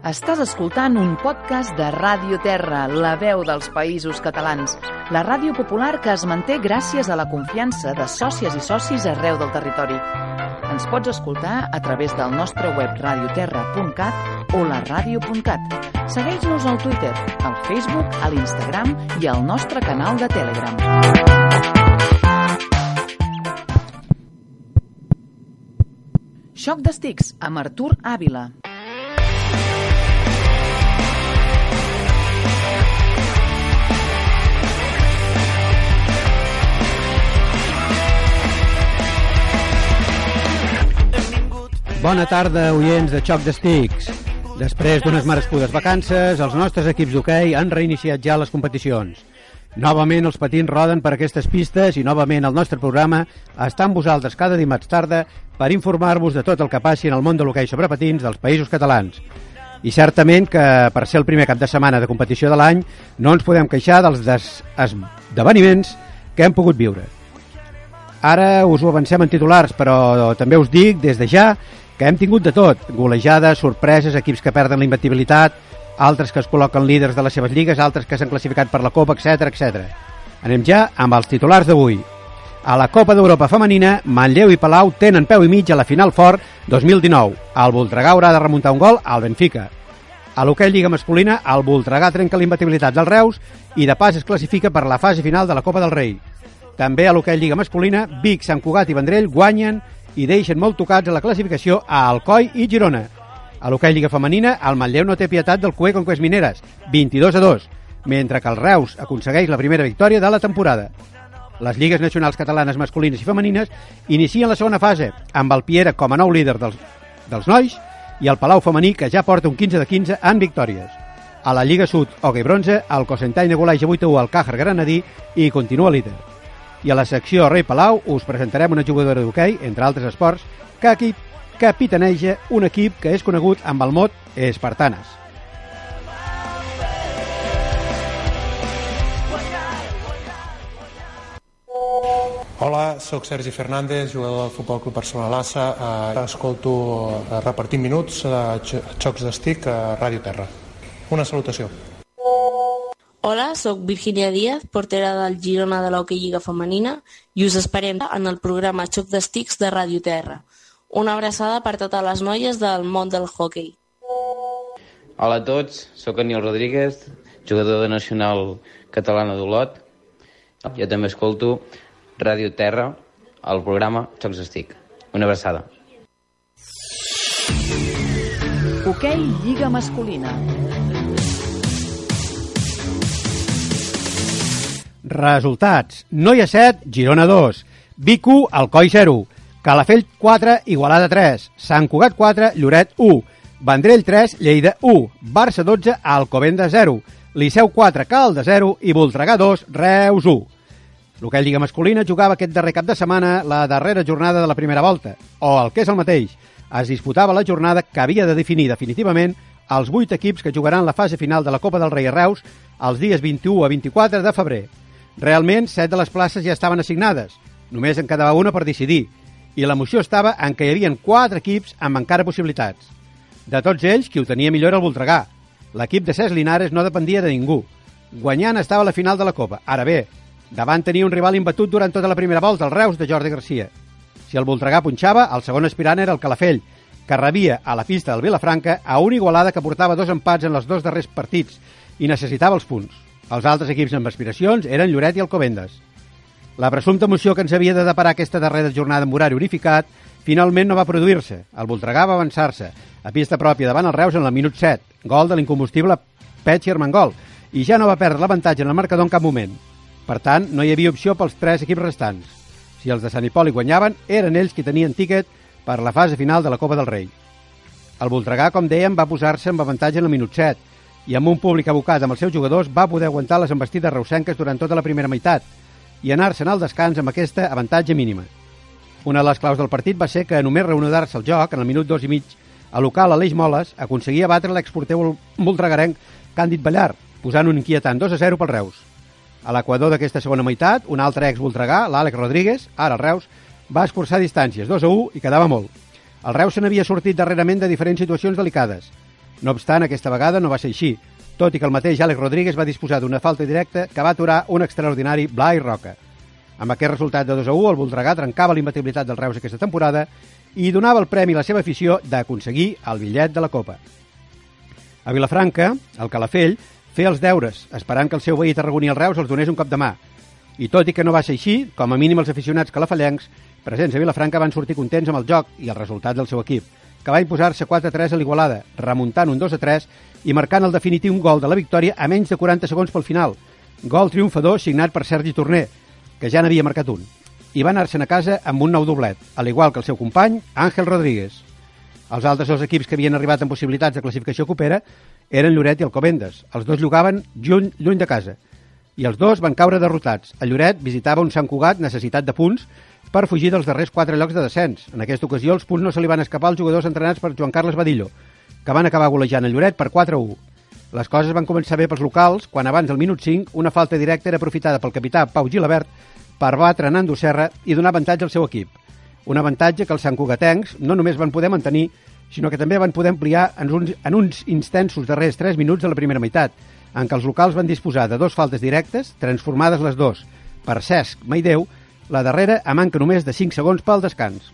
Estàs escoltant un podcast de Ràdio Terra, la veu dels països catalans, la ràdio popular que es manté gràcies a la confiança de sòcies i socis arreu del territori. Ens pots escoltar a través del nostre web radioterra.cat o la ràdio.cat. Segueix-nos al Twitter, al Facebook, a l'Instagram i al nostre canal de Telegram. Xoc d'estics amb Artur Àvila. Bona tarda, oients de Xoc d'Estics. Després d'unes merescudes vacances, els nostres equips d'hoquei han reiniciat ja les competicions. Novament els patins roden per aquestes pistes i novament el nostre programa està amb vosaltres cada dimarts tarda per informar-vos de tot el que passi en el món de l'hoquei sobre patins dels països catalans. I certament que per ser el primer cap de setmana de competició de l'any no ens podem queixar dels esdeveniments que hem pogut viure. Ara us ho avancem en titulars, però també us dic des de ja que hem tingut de tot, golejades, sorpreses, equips que perden la imbatibilitat, altres que es col·loquen líders de les seves lligues, altres que s'han classificat per la Copa, etc etc. Anem ja amb els titulars d'avui. A la Copa d'Europa femenina, Manlleu i Palau tenen peu i mig a la final fort 2019. El Voltregà haurà de remuntar un gol al Benfica. A l'hoquei Lliga masculina, el Voltregà trenca l'imbatibilitat del Reus i de pas es classifica per la fase final de la Copa del Rei. També a l'hoquei Lliga masculina, Vic, Sant Cugat i Vendrell guanyen i deixen molt tocats a la classificació a Alcoi i Girona. A l'hoquei Lliga Femenina, el Manlleu no té pietat del Cue Conquest Mineres, 22 a 2, mentre que el Reus aconsegueix la primera victòria de la temporada. Les lligues nacionals catalanes masculines i femenines inicien la segona fase, amb el Piera com a nou líder dels, dels nois i el Palau femení, que ja porta un 15 de 15 en victòries. A la Lliga Sud, hoquei bronze, el Cosentany de Golaixa 8 1 al Càjar Granadí i continua líder. I a la secció Rei Palau us presentarem una jugadora d'hoquei, entre altres esports, que aquí capitaneja un equip que és conegut amb el mot Espartanes. Hola, sóc Sergi Fernández, jugador del Futbol Club Barcelona Lassa. Eh, escolto eh, repartint minuts de xocs d'estic a Ràdio Terra. Una salutació. Hola, sóc Virginia Díaz, portera del Girona de l'Hockey Lliga Femenina i us esperem en el programa Xoc d'Estics de Ràdio Terra. Una abraçada per totes les noies del món del hockey. Hola a tots, sóc Aniel Rodríguez, jugador de Nacional Catalana d'Olot. Jo també escolto Ràdio Terra, al programa Xocs d'Estic. Una abraçada. Hoquei Lliga masculina. Resultats. Noia 7, Girona 2. Vic 1, Alcoi 0. Calafell 4, Igualada 3. Sant Cugat 4, Lloret 1. Vendrell 3, Lleida 1. Barça 12, Alcobenda 0. Liceu 4, Calda 0 i Voltregà 2, Reus 1. L'hoquei Lliga Masculina jugava aquest darrer cap de setmana la darrera jornada de la primera volta, o el que és el mateix, es disputava la jornada que havia de definir definitivament els vuit equips que jugaran la fase final de la Copa del Rei a Reus els dies 21 a 24 de febrer. Realment, set de les places ja estaven assignades, només en quedava una per decidir, i l'emoció estava en què hi havia quatre equips amb encara possibilitats. De tots ells, qui ho tenia millor era el Voltregà. L'equip de Cesc Linares no dependia de ningú. Guanyant estava a la final de la Copa. Ara bé, davant tenia un rival imbatut durant tota la primera volta, el Reus de Jordi Garcia. Si el Voltregà punxava, el segon aspirant era el Calafell, que rebia a la pista del Vilafranca a una igualada que portava dos empats en els dos darrers partits i necessitava els punts. Els altres equips amb aspiracions eren Lloret i Alcobendes. La presumpta moció que ens havia de deparar aquesta darrera jornada amb horari unificat finalment no va produir-se. El Voltregà va avançar-se a pista pròpia davant el Reus en el minut 7, gol de l'incombustible Petxi Armengol, i ja no va perdre l'avantatge en el marcador en cap moment. Per tant, no hi havia opció pels tres equips restants. Si els de Sant Hipòlit guanyaven, eren ells qui tenien tíquet per la fase final de la Copa del Rei. El Voltregà, com dèiem, va posar-se amb avantatge en el minut 7 i amb un públic abocat amb els seus jugadors va poder aguantar les embestides reusenques durant tota la primera meitat i anar-se'n al descans amb aquesta avantatge mínima. Una de les claus del partit va ser que només reunir-se el joc, en el minut dos i mig, a local Aleix Moles aconseguia batre l'exporteu voltregarenc Càndid Ballar, posant un inquietant 2 a 0 pel Reus. A l'equador d'aquesta segona meitat, un altre ex-voltregà, l'Àlex Rodríguez, ara el Reus, va escurçar distàncies, 2 a 1 i quedava molt. El Reus se n'havia sortit darrerament de diferents situacions delicades. No obstant, aquesta vegada no va ser així, tot i que el mateix Àlex Rodríguez va disposar d'una falta directa que va aturar un extraordinari Blai Roca. Amb aquest resultat de 2 a 1, el Voltregà trencava l'imbatibilitat del Reus aquesta temporada i donava el premi a la seva afició d'aconseguir el bitllet de la Copa. A Vilafranca, el Calafell feia els deures, esperant que el seu veí tarragoní el Reus els donés un cop de mà. I tot i que no va ser així, com a mínim els aficionats calafallencs presents a Vilafranca van sortir contents amb el joc i el resultat del seu equip, que va imposar-se 4-3 a l'Igualada, remuntant un 2-3 i marcant el definitiu gol de la victòria a menys de 40 segons pel final. Gol triomfador signat per Sergi Torner, que ja n'havia marcat un. I va anar-se'n a casa amb un nou doblet, al igual que el seu company, Àngel Rodríguez. Els altres dos equips que havien arribat amb possibilitats de classificació copera eren Lloret i Alcobendes. Els dos jugaven lluny, lluny de casa. I els dos van caure derrotats. El Lloret visitava un Sant Cugat necessitat de punts per fugir dels darrers quatre llocs de descens. En aquesta ocasió, els punts no se li van escapar als jugadors entrenats per Joan Carles Badillo, que van acabar golejant el Lloret per 4-1. Les coses van començar bé pels locals, quan abans del minut 5 una falta directa era aprofitada pel capità Pau Gilabert per batre Nando Serra i donar avantatge al seu equip. Un avantatge que els santcugatencs no només van poder mantenir, sinó que també van poder ampliar en uns, en uns intensos darrers 3 minuts de la primera meitat, en què els locals van disposar de dos faltes directes, transformades les dos per Cesc Maideu, la darrera a manca només de 5 segons pel descans.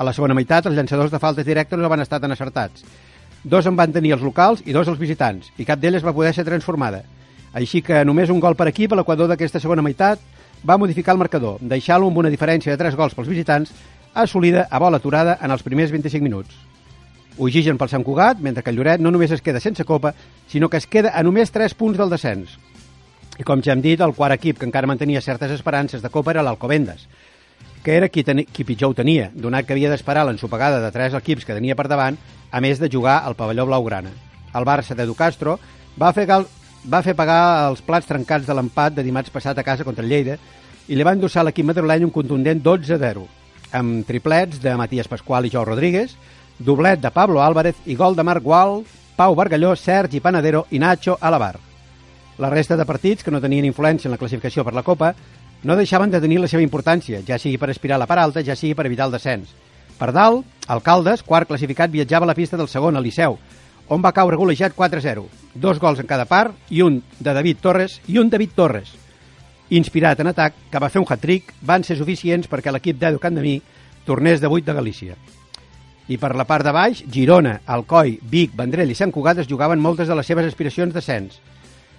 A la segona meitat, els llançadors de faltes directes no van estar tan acertats. Dos en van tenir els locals i dos els visitants, i cap d'elles va poder ser transformada. Així que només un gol per equip a l'equador d'aquesta segona meitat va modificar el marcador, deixant-lo amb una diferència de 3 gols pels visitants, assolida a bola aturada en els primers 25 minuts. Oxigen pel Sant Cugat, mentre que el Lloret no només es queda sense copa, sinó que es queda a només 3 punts del descens. I com ja hem dit, el quart equip que encara mantenia certes esperances de copa era l'Alcobendes, que era qui, teni, qui pitjor ho tenia, donat que havia d'esperar l'ensopegada de tres equips que tenia per davant, a més de jugar al pavelló blaugrana. El Barça d'Edu Castro va fer, gal, va fer pagar els plats trencats de l'empat de dimarts passat a casa contra el Lleida i li va endossar a l'equip madrileny un contundent 12-0, amb triplets de Matías Pasqual i Jou Rodríguez, doblet de Pablo Álvarez i gol de Marc Gual, Pau Bargalló, Sergi Panadero i Nacho Alabar. La resta de partits, que no tenien influència en la classificació per la Copa, no deixaven de tenir la seva importància, ja sigui per aspirar a la part alta, ja sigui per evitar el descens. Per dalt, Alcaldes, quart classificat, viatjava a la pista del segon, al Liceu, on va caure golejat 4-0. Dos gols en cada part i un de David Torres i un David Torres. Inspirat en atac, que va fer un hat-trick, van ser suficients perquè l'equip d'Edu Candemí tornés de 8 de Galícia. I per la part de baix, Girona, Alcoi, Vic, Vendrell i Sant Cugat es jugaven moltes de les seves aspiracions d'ascens.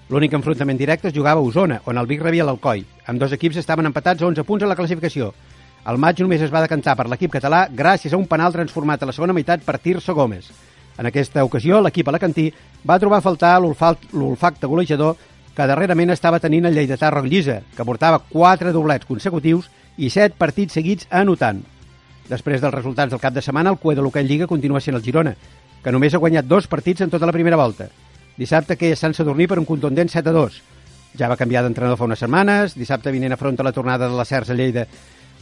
L'únic enfrontament directe es jugava a Osona, on el Vic rebia l'Alcoi. Amb dos equips estaven empatats a 11 punts a la classificació. El maig només es va decantar per l'equip català gràcies a un penal transformat a la segona meitat per Tirso Gómez. En aquesta ocasió, l'equip alacantí va trobar a faltar l'olfacte golejador que darrerament estava tenint el lleidatà Roc Llisa, que portava 4 doblets consecutius i 7 partits seguits anotant. Després dels resultats del cap de setmana, el cue de l'Hockey Lliga continua sent el Girona, que només ha guanyat dos partits en tota la primera volta. Dissabte que Sant Sadurní per un contundent 7 a 2. Ja va canviar d'entrenador fa unes setmanes, dissabte vinent afronta la tornada de la Cercs a Lleida,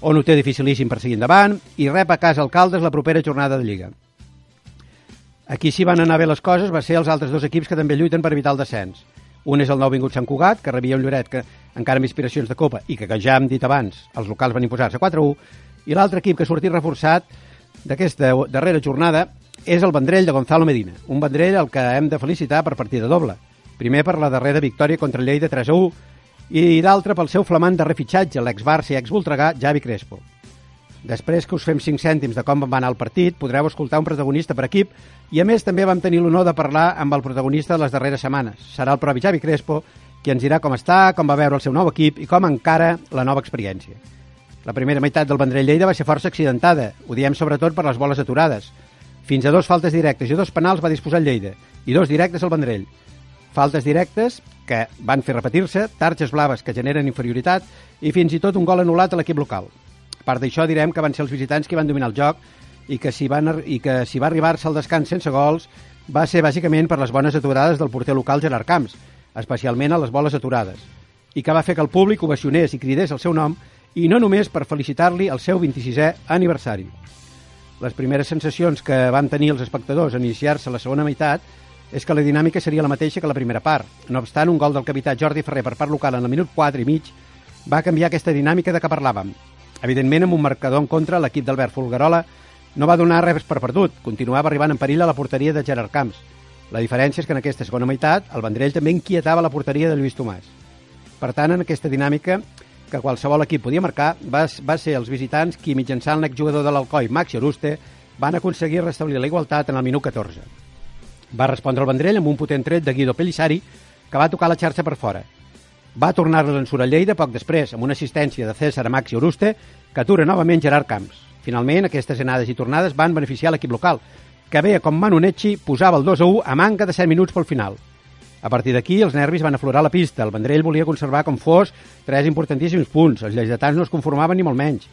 on ho té dificilíssim per seguir endavant, i rep a casa Alcaldes la propera jornada de Lliga. Aquí sí van anar bé les coses va ser els altres dos equips que també lluiten per evitar el descens. Un és el nou vingut Sant Cugat, que rebia un Lloret que encara amb inspiracions de Copa i que, que ja hem dit abans, els locals van imposar-se 4-1, i l'altre equip que ha sortit reforçat d'aquesta darrera jornada és el Vendrell de Gonzalo Medina, un Vendrell al que hem de felicitar per partida doble. Primer per la darrera victòria contra el Lleida 3 a 1 i d'altre pel seu flamant de refitxatge, l'ex-Barça i ex-Voltregà, Javi Crespo. Després que us fem 5 cèntims de com va anar el partit, podreu escoltar un protagonista per equip i a més també vam tenir l'honor de parlar amb el protagonista de les darreres setmanes. Serà el propi Javi Crespo qui ens dirà com està, com va veure el seu nou equip i com encara la nova experiència. La primera meitat del Vendrell Lleida va ser força accidentada, ho diem sobretot per les boles aturades, fins a dos faltes directes i dos penals va disposar el Lleida, i dos directes al Vendrell. Faltes directes que van fer repetir-se, targes blaves que generen inferioritat i fins i tot un gol anul·lat a l'equip local. A part d'això, direm que van ser els visitants qui van dominar el joc i que si, van, i que si va arribar-se al descans sense gols va ser bàsicament per les bones aturades del porter local Gerard Camps, especialment a les boles aturades, i que va fer que el públic ovacionés i cridés el seu nom i no només per felicitar-li el seu 26è aniversari. Les primeres sensacions que van tenir els espectadors en iniciar-se la segona meitat és que la dinàmica seria la mateixa que la primera part. No obstant, un gol del capità Jordi Ferrer per part local en el minut 4 i mig va canviar aquesta dinàmica de què parlàvem. Evidentment, amb un marcador en contra, l'equip d'Albert Fulgarola no va donar res per perdut, continuava arribant en perill a la porteria de Gerard Camps. La diferència és que en aquesta segona meitat el Vendrell també inquietava la porteria de Lluís Tomàs. Per tant, en aquesta dinàmica que qualsevol equip podia marcar, va, va ser els visitants qui, mitjançant l'exjugador de l'Alcoi, Maxi Oruste, van aconseguir restablir la igualtat en el minut 14. Va respondre el Vendrell amb un potent tret de Guido Pelissari, que va tocar la xarxa per fora. Va tornar-lo a Lleida poc després, amb una assistència de César a Maxi Oruste, que atura novament Gerard Camps. Finalment, aquestes anades i tornades van beneficiar l'equip local, que veia com Manu Necci posava el 2 a 1 a manca de 7 minuts pel final. A partir d'aquí, els nervis van aflorar la pista. El Vendrell volia conservar com fos tres importantíssims punts. Els lleidatans no es conformaven ni molt menys.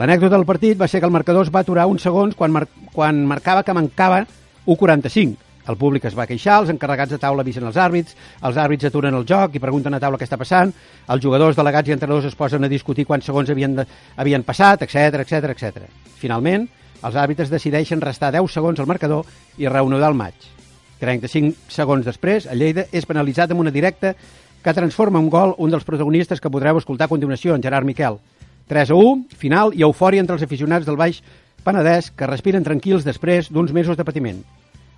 L'anècdota del partit va ser que el marcador es va aturar uns segons quan, mar quan marcava que mancava 1.45. El públic es va queixar, els encarregats de taula avisen els àrbits, els àrbits aturen el joc i pregunten a taula què està passant, els jugadors, delegats i entrenadors es posen a discutir quants segons havien, de, havien passat, etc etc etc. Finalment, els àrbitres decideixen restar 10 segons al marcador i reanudar el maig. 35 segons després, el Lleida és penalitzat amb una directa que transforma un gol un dels protagonistes que podreu escoltar a continuació, en Gerard Miquel. 3 a 1, final i eufòria entre els aficionats del Baix Penedès que respiren tranquils després d'uns mesos de patiment.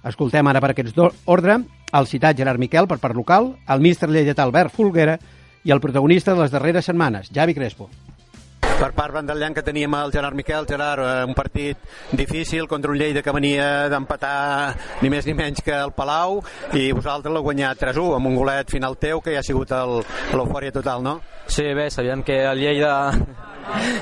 Escoltem ara per aquests ordre el citat Gerard Miquel per part local, el míster lleidatà Albert Folguera i el protagonista de les darreres setmanes, Javi Crespo per part bandallant que teníem el Gerard Miquel. Gerard, eh, un partit difícil contra un Lleida que venia d'empatar ni més ni menys que el Palau i vosaltres l'heu guanyat 3-1 amb un golet final teu que ja ha sigut l'eufòria total, no? Sí, bé, sabíem que el Lleida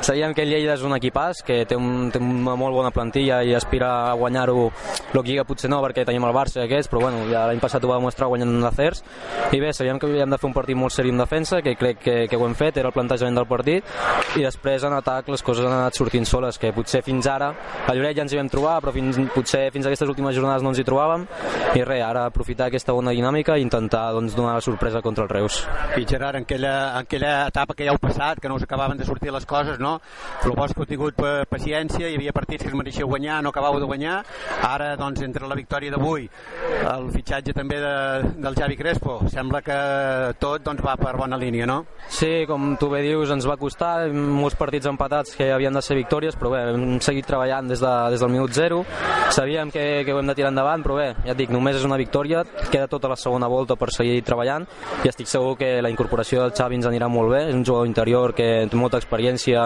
Sabíem que el Lleida és un equipàs que té, un, té una molt bona plantilla i aspira a guanyar-ho el Lliga potser no perquè tenim el Barça i aquests, però bueno, ja l'any passat ho va demostrar guanyant en l'Acers i bé, sabíem que havíem de fer un partit molt seri en defensa que crec que, que ho hem fet, era el plantejament del partit i després en atac les coses han anat sortint soles que potser fins ara a Lloret ja ens hi vam trobar però fins, potser fins a aquestes últimes jornades no ens hi trobàvem. I res, ara aprofitar aquesta bona dinàmica i intentar doncs, donar la sorpresa contra el Reus. I Gerard, en aquella, en aquella etapa que ja heu passat, que no us acabaven de sortir les coses, no? El que heu tingut paciència, hi havia partits que es mereixeu guanyar, no acabau de guanyar. Ara, doncs, entre la victòria d'avui, el fitxatge també de, del Javi Crespo, sembla que tot doncs, va per bona línia, no? Sí, com tu bé dius, ens va costar molts partits empatats que havien de ser victòries, però bé, hem seguit treballant des, de, des del minut zero. Sabíem que, que ho hem de tirar endavant, però bé, ja et dic, només és una victòria, queda tota la segona volta per seguir treballant i estic segur que la incorporació del Xavi ens anirà molt bé, és un jugador interior que té molta experiència i,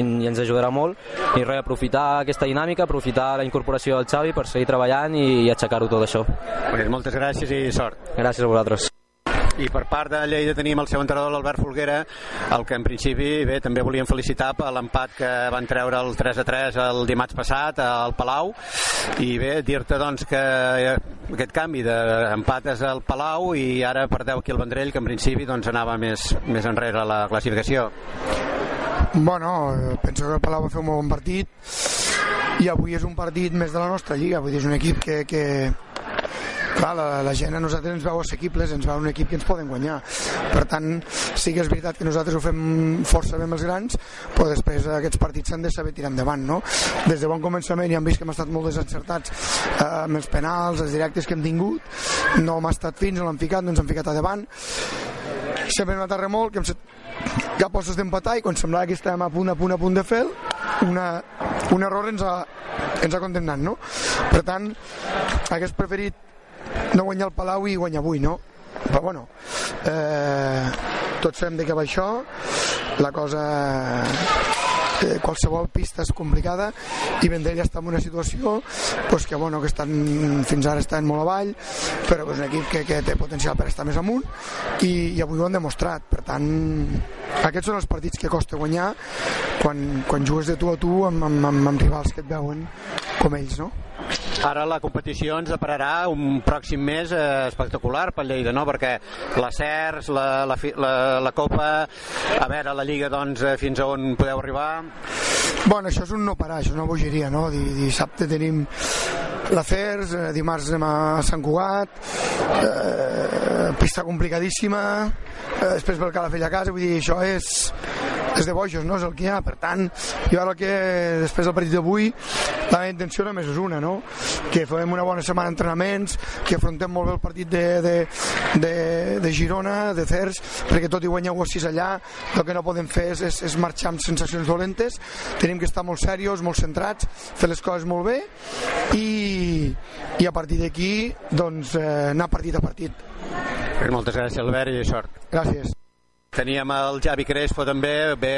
i ens ajudarà molt i res, aprofitar aquesta dinàmica, aprofitar la incorporació del Xavi per seguir treballant i, i aixecar-ho tot això. Pues moltes gràcies i sort. Gràcies a vosaltres. I per part de Lleida tenim el seu entrenador, l'Albert Folguera, el que en principi bé, també volíem felicitar per l'empat que van treure el 3 a 3 el dimarts passat al Palau i bé, dir-te doncs que aquest canvi d'empat és al Palau i ara perdeu aquí el Vendrell que en principi doncs anava més, més enrere a la classificació. Bueno, penso que el Palau va fer un bon partit i avui és un partit més de la nostra lliga, vull dir, és un equip que, que clar, la, la gent a nosaltres ens veu assequibles, ens veu un equip que ens poden guanyar. Per tant, sí que és veritat que nosaltres ho fem força bé amb els grans, però després aquests partits s'han de saber tirar endavant, no? Des de bon començament ja hem vist que hem estat molt desencertats eh, amb els penals, els directes que hem tingut, no hem estat fins, no l'hem ficat, no ens hem ficat a davant, sempre hem anat a remolc, hem set cap postos d'empatar i quan semblava que estàvem a punt, a punt, a punt de fer una, un error ens ha, ens ha condemnat, no? Per tant, hagués preferit no guanyar el Palau i guanyar avui, no? Però bueno, eh, tots fem de que va això, la cosa qualsevol pista és complicada i Vendrell està en una situació pues, que, bueno, que estan, fins ara estan molt avall però és un equip que, que té potencial per estar més amunt i, i avui ho han demostrat per tant aquests són els partits que costa guanyar quan, quan jugues de tu a tu amb, amb, amb, amb rivals que et veuen com ells no? Ara la competició ens depararà un pròxim mes eh, espectacular pel Lleida, no? perquè la CERS, la, la, la, la Copa, a veure, la Lliga, doncs, eh, fins a on podeu arribar? Bueno, això és un no parar, això és una bogeria, no? Dissabte tenim la FERS, eh, dimarts anem a Sant Cugat, eh, pista complicadíssima, eh, després ve el Calafell a casa, vull dir, això és, és de bojos, no? És el que hi ha, per tant, jo ara que després del partit d'avui, la meva intenció només és una, no? Que fem una bona setmana d'entrenaments, que afrontem molt bé el partit de, de, de, de Girona, de Cers, perquè tot i guanyar 1 6 allà, el que no podem fer és, és, és marxar amb sensacions dolentes, tenim que estar molt serios, molt centrats, fer les coses molt bé i, i a partir d'aquí doncs, eh, anar partit a partit. Moltes gràcies Albert i sort. Gràcies. Teníem el Javi Crespo també, bé,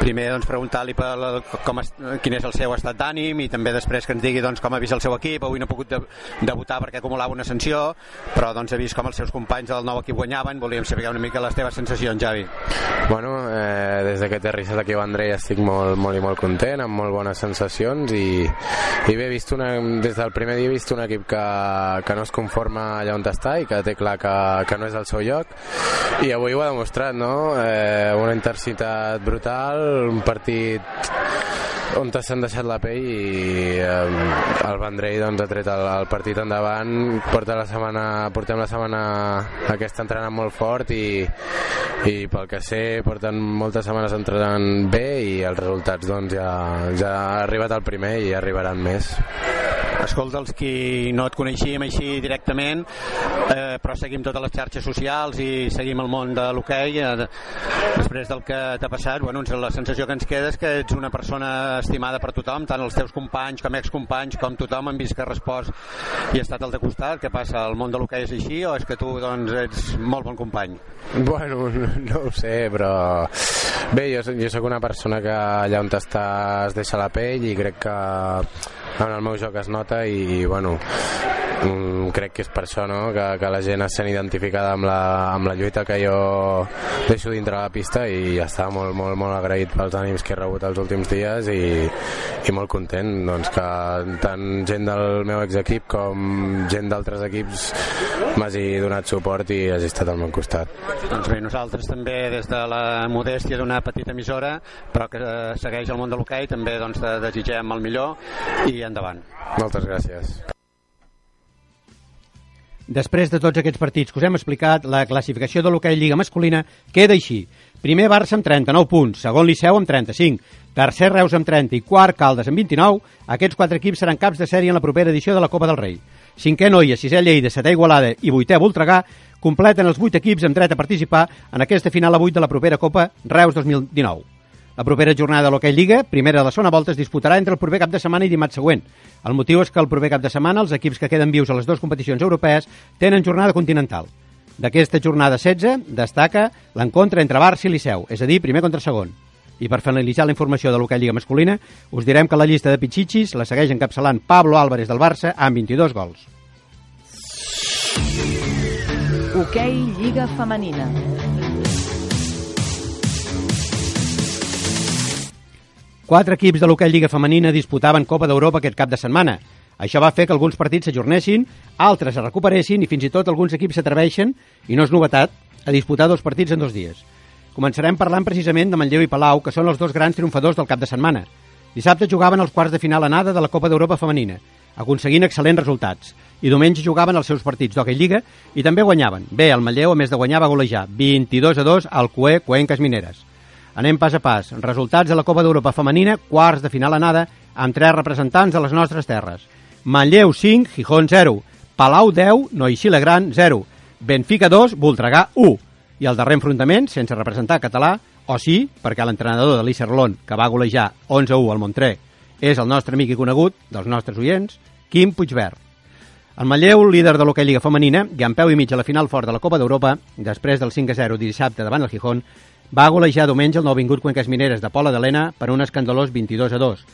primer doncs, preguntar-li com es, quin és el seu estat d'ànim i també després que ens digui doncs, com ha vist el seu equip, avui no ha pogut de, debutar perquè acumulava una sanció, però doncs, ha vist com els seus companys del nou equip guanyaven, volíem saber una mica les teves sensacions, Javi. Bueno, eh, des que t'he arribat aquí a Vendrell estic molt, molt i molt content, amb molt bones sensacions i, i bé, he vist una, des del primer dia he vist un equip que, que no es conforma allà on està i que té clar que, que no és el seu lloc. I avui ho ha demostrat, no? Eh, una intensitat brutal, un partit on s'han deixat la pell i eh, el Vendrell doncs, ha tret el, el partit endavant. Porta la setmana, portem la setmana aquesta entrenant molt fort i, i pel que sé porten moltes setmanes entrenant bé i els resultats doncs, ja, ja ha arribat el primer i arribaran més. Escolta, els qui no et coneixíem així directament, eh, però seguim totes les xarxes socials i seguim el món de l'hoquei, eh, després del que t'ha passat, bueno, la sensació que ens queda és que ets una persona estimada per tothom, tant els teus companys com excompanys, com tothom han vist que respost i ha estat al de costat. Què passa, el món de l'hoquei és així o és que tu doncs, ets molt bon company? Bueno, no ho sé, però bé, jo, jo sóc una persona que allà on estàs deixa la pell i crec que en el meu joc es nota i bueno, mm, crec que és per això no? que, que la gent es sent identificada amb la, amb la lluita que jo deixo dintre la pista i ja està molt, molt, molt agraït pels ànims que he rebut els últims dies i, i molt content doncs, que tant gent del meu exequip com gent d'altres equips m'hagi donat suport i hagi estat al meu costat. Doncs bé, nosaltres també des de la modèstia d'una petita emissora però que segueix el món de l'hoquei també doncs, desitgem el millor i endavant. Moltes gràcies. Després de tots aquests partits que us hem explicat, la classificació de l'hoquei Lliga masculina queda així. Primer Barça amb 39 punts, segon Liceu amb 35, tercer Reus amb 30 i quart Caldes amb 29. Aquests quatre equips seran caps de sèrie en la propera edició de la Copa del Rei. Cinquè Noia, sisè Lleida, setè Igualada i vuitè Voltregà completen els vuit equips amb dret a participar en aquesta final a 8 de la propera Copa Reus 2019. La propera jornada de l'Hockey Lliga, primera de la segona volta, es disputarà entre el proper cap de setmana i dimarts següent. El motiu és que el proper cap de setmana els equips que queden vius a les dues competicions europees tenen jornada continental. D'aquesta jornada 16 destaca l'encontre entre Barça i Liceu, és a dir, primer contra segon. I per finalitzar la informació de l'Hockey Lliga masculina, us direm que la llista de pitxitxis la segueix encapçalant Pablo Álvarez del Barça amb 22 gols. Hoquei Lliga Femenina. Quatre equips de l'hoquei Lliga Femenina disputaven Copa d'Europa aquest cap de setmana. Això va fer que alguns partits s'ajornessin, altres es recuperessin i fins i tot alguns equips s'atreveixen, i no és novetat, a disputar dos partits en dos dies. Començarem parlant precisament de Manlleu i Palau, que són els dos grans triomfadors del cap de setmana. Dissabte jugaven els quarts de final anada de la Copa d'Europa femenina, aconseguint excel·lents resultats. I diumenge jugaven els seus partits d'Hockey Lliga i també guanyaven. Bé, el Manlleu, a més de guanyar, va golejar 22 a 2 al CUE Cuencas Mineres. Anem pas a pas. Resultats de la Copa d'Europa femenina, quarts de final anada, amb tres representants de les nostres terres. Manlleu 5, Gijón 0, Palau 10, Noixila Gran 0, Benfica 2, Voltregà 1. I el darrer enfrontament, sense representar català, o sí, perquè l'entrenador de l'Iserlon, que va golejar 11-1 al Montré, és el nostre amic i conegut, dels nostres oients, Quim Puigverd. El Manlleu, líder de l'hoquei Lliga Femenina, i amb peu i mig a la final fort de la Copa d'Europa, després del 5-0 dissabte davant el Gijón, va golejar diumenge el nouvingut Cuenques Mineres de Pola d'Helena per un escandalós 22 a 2.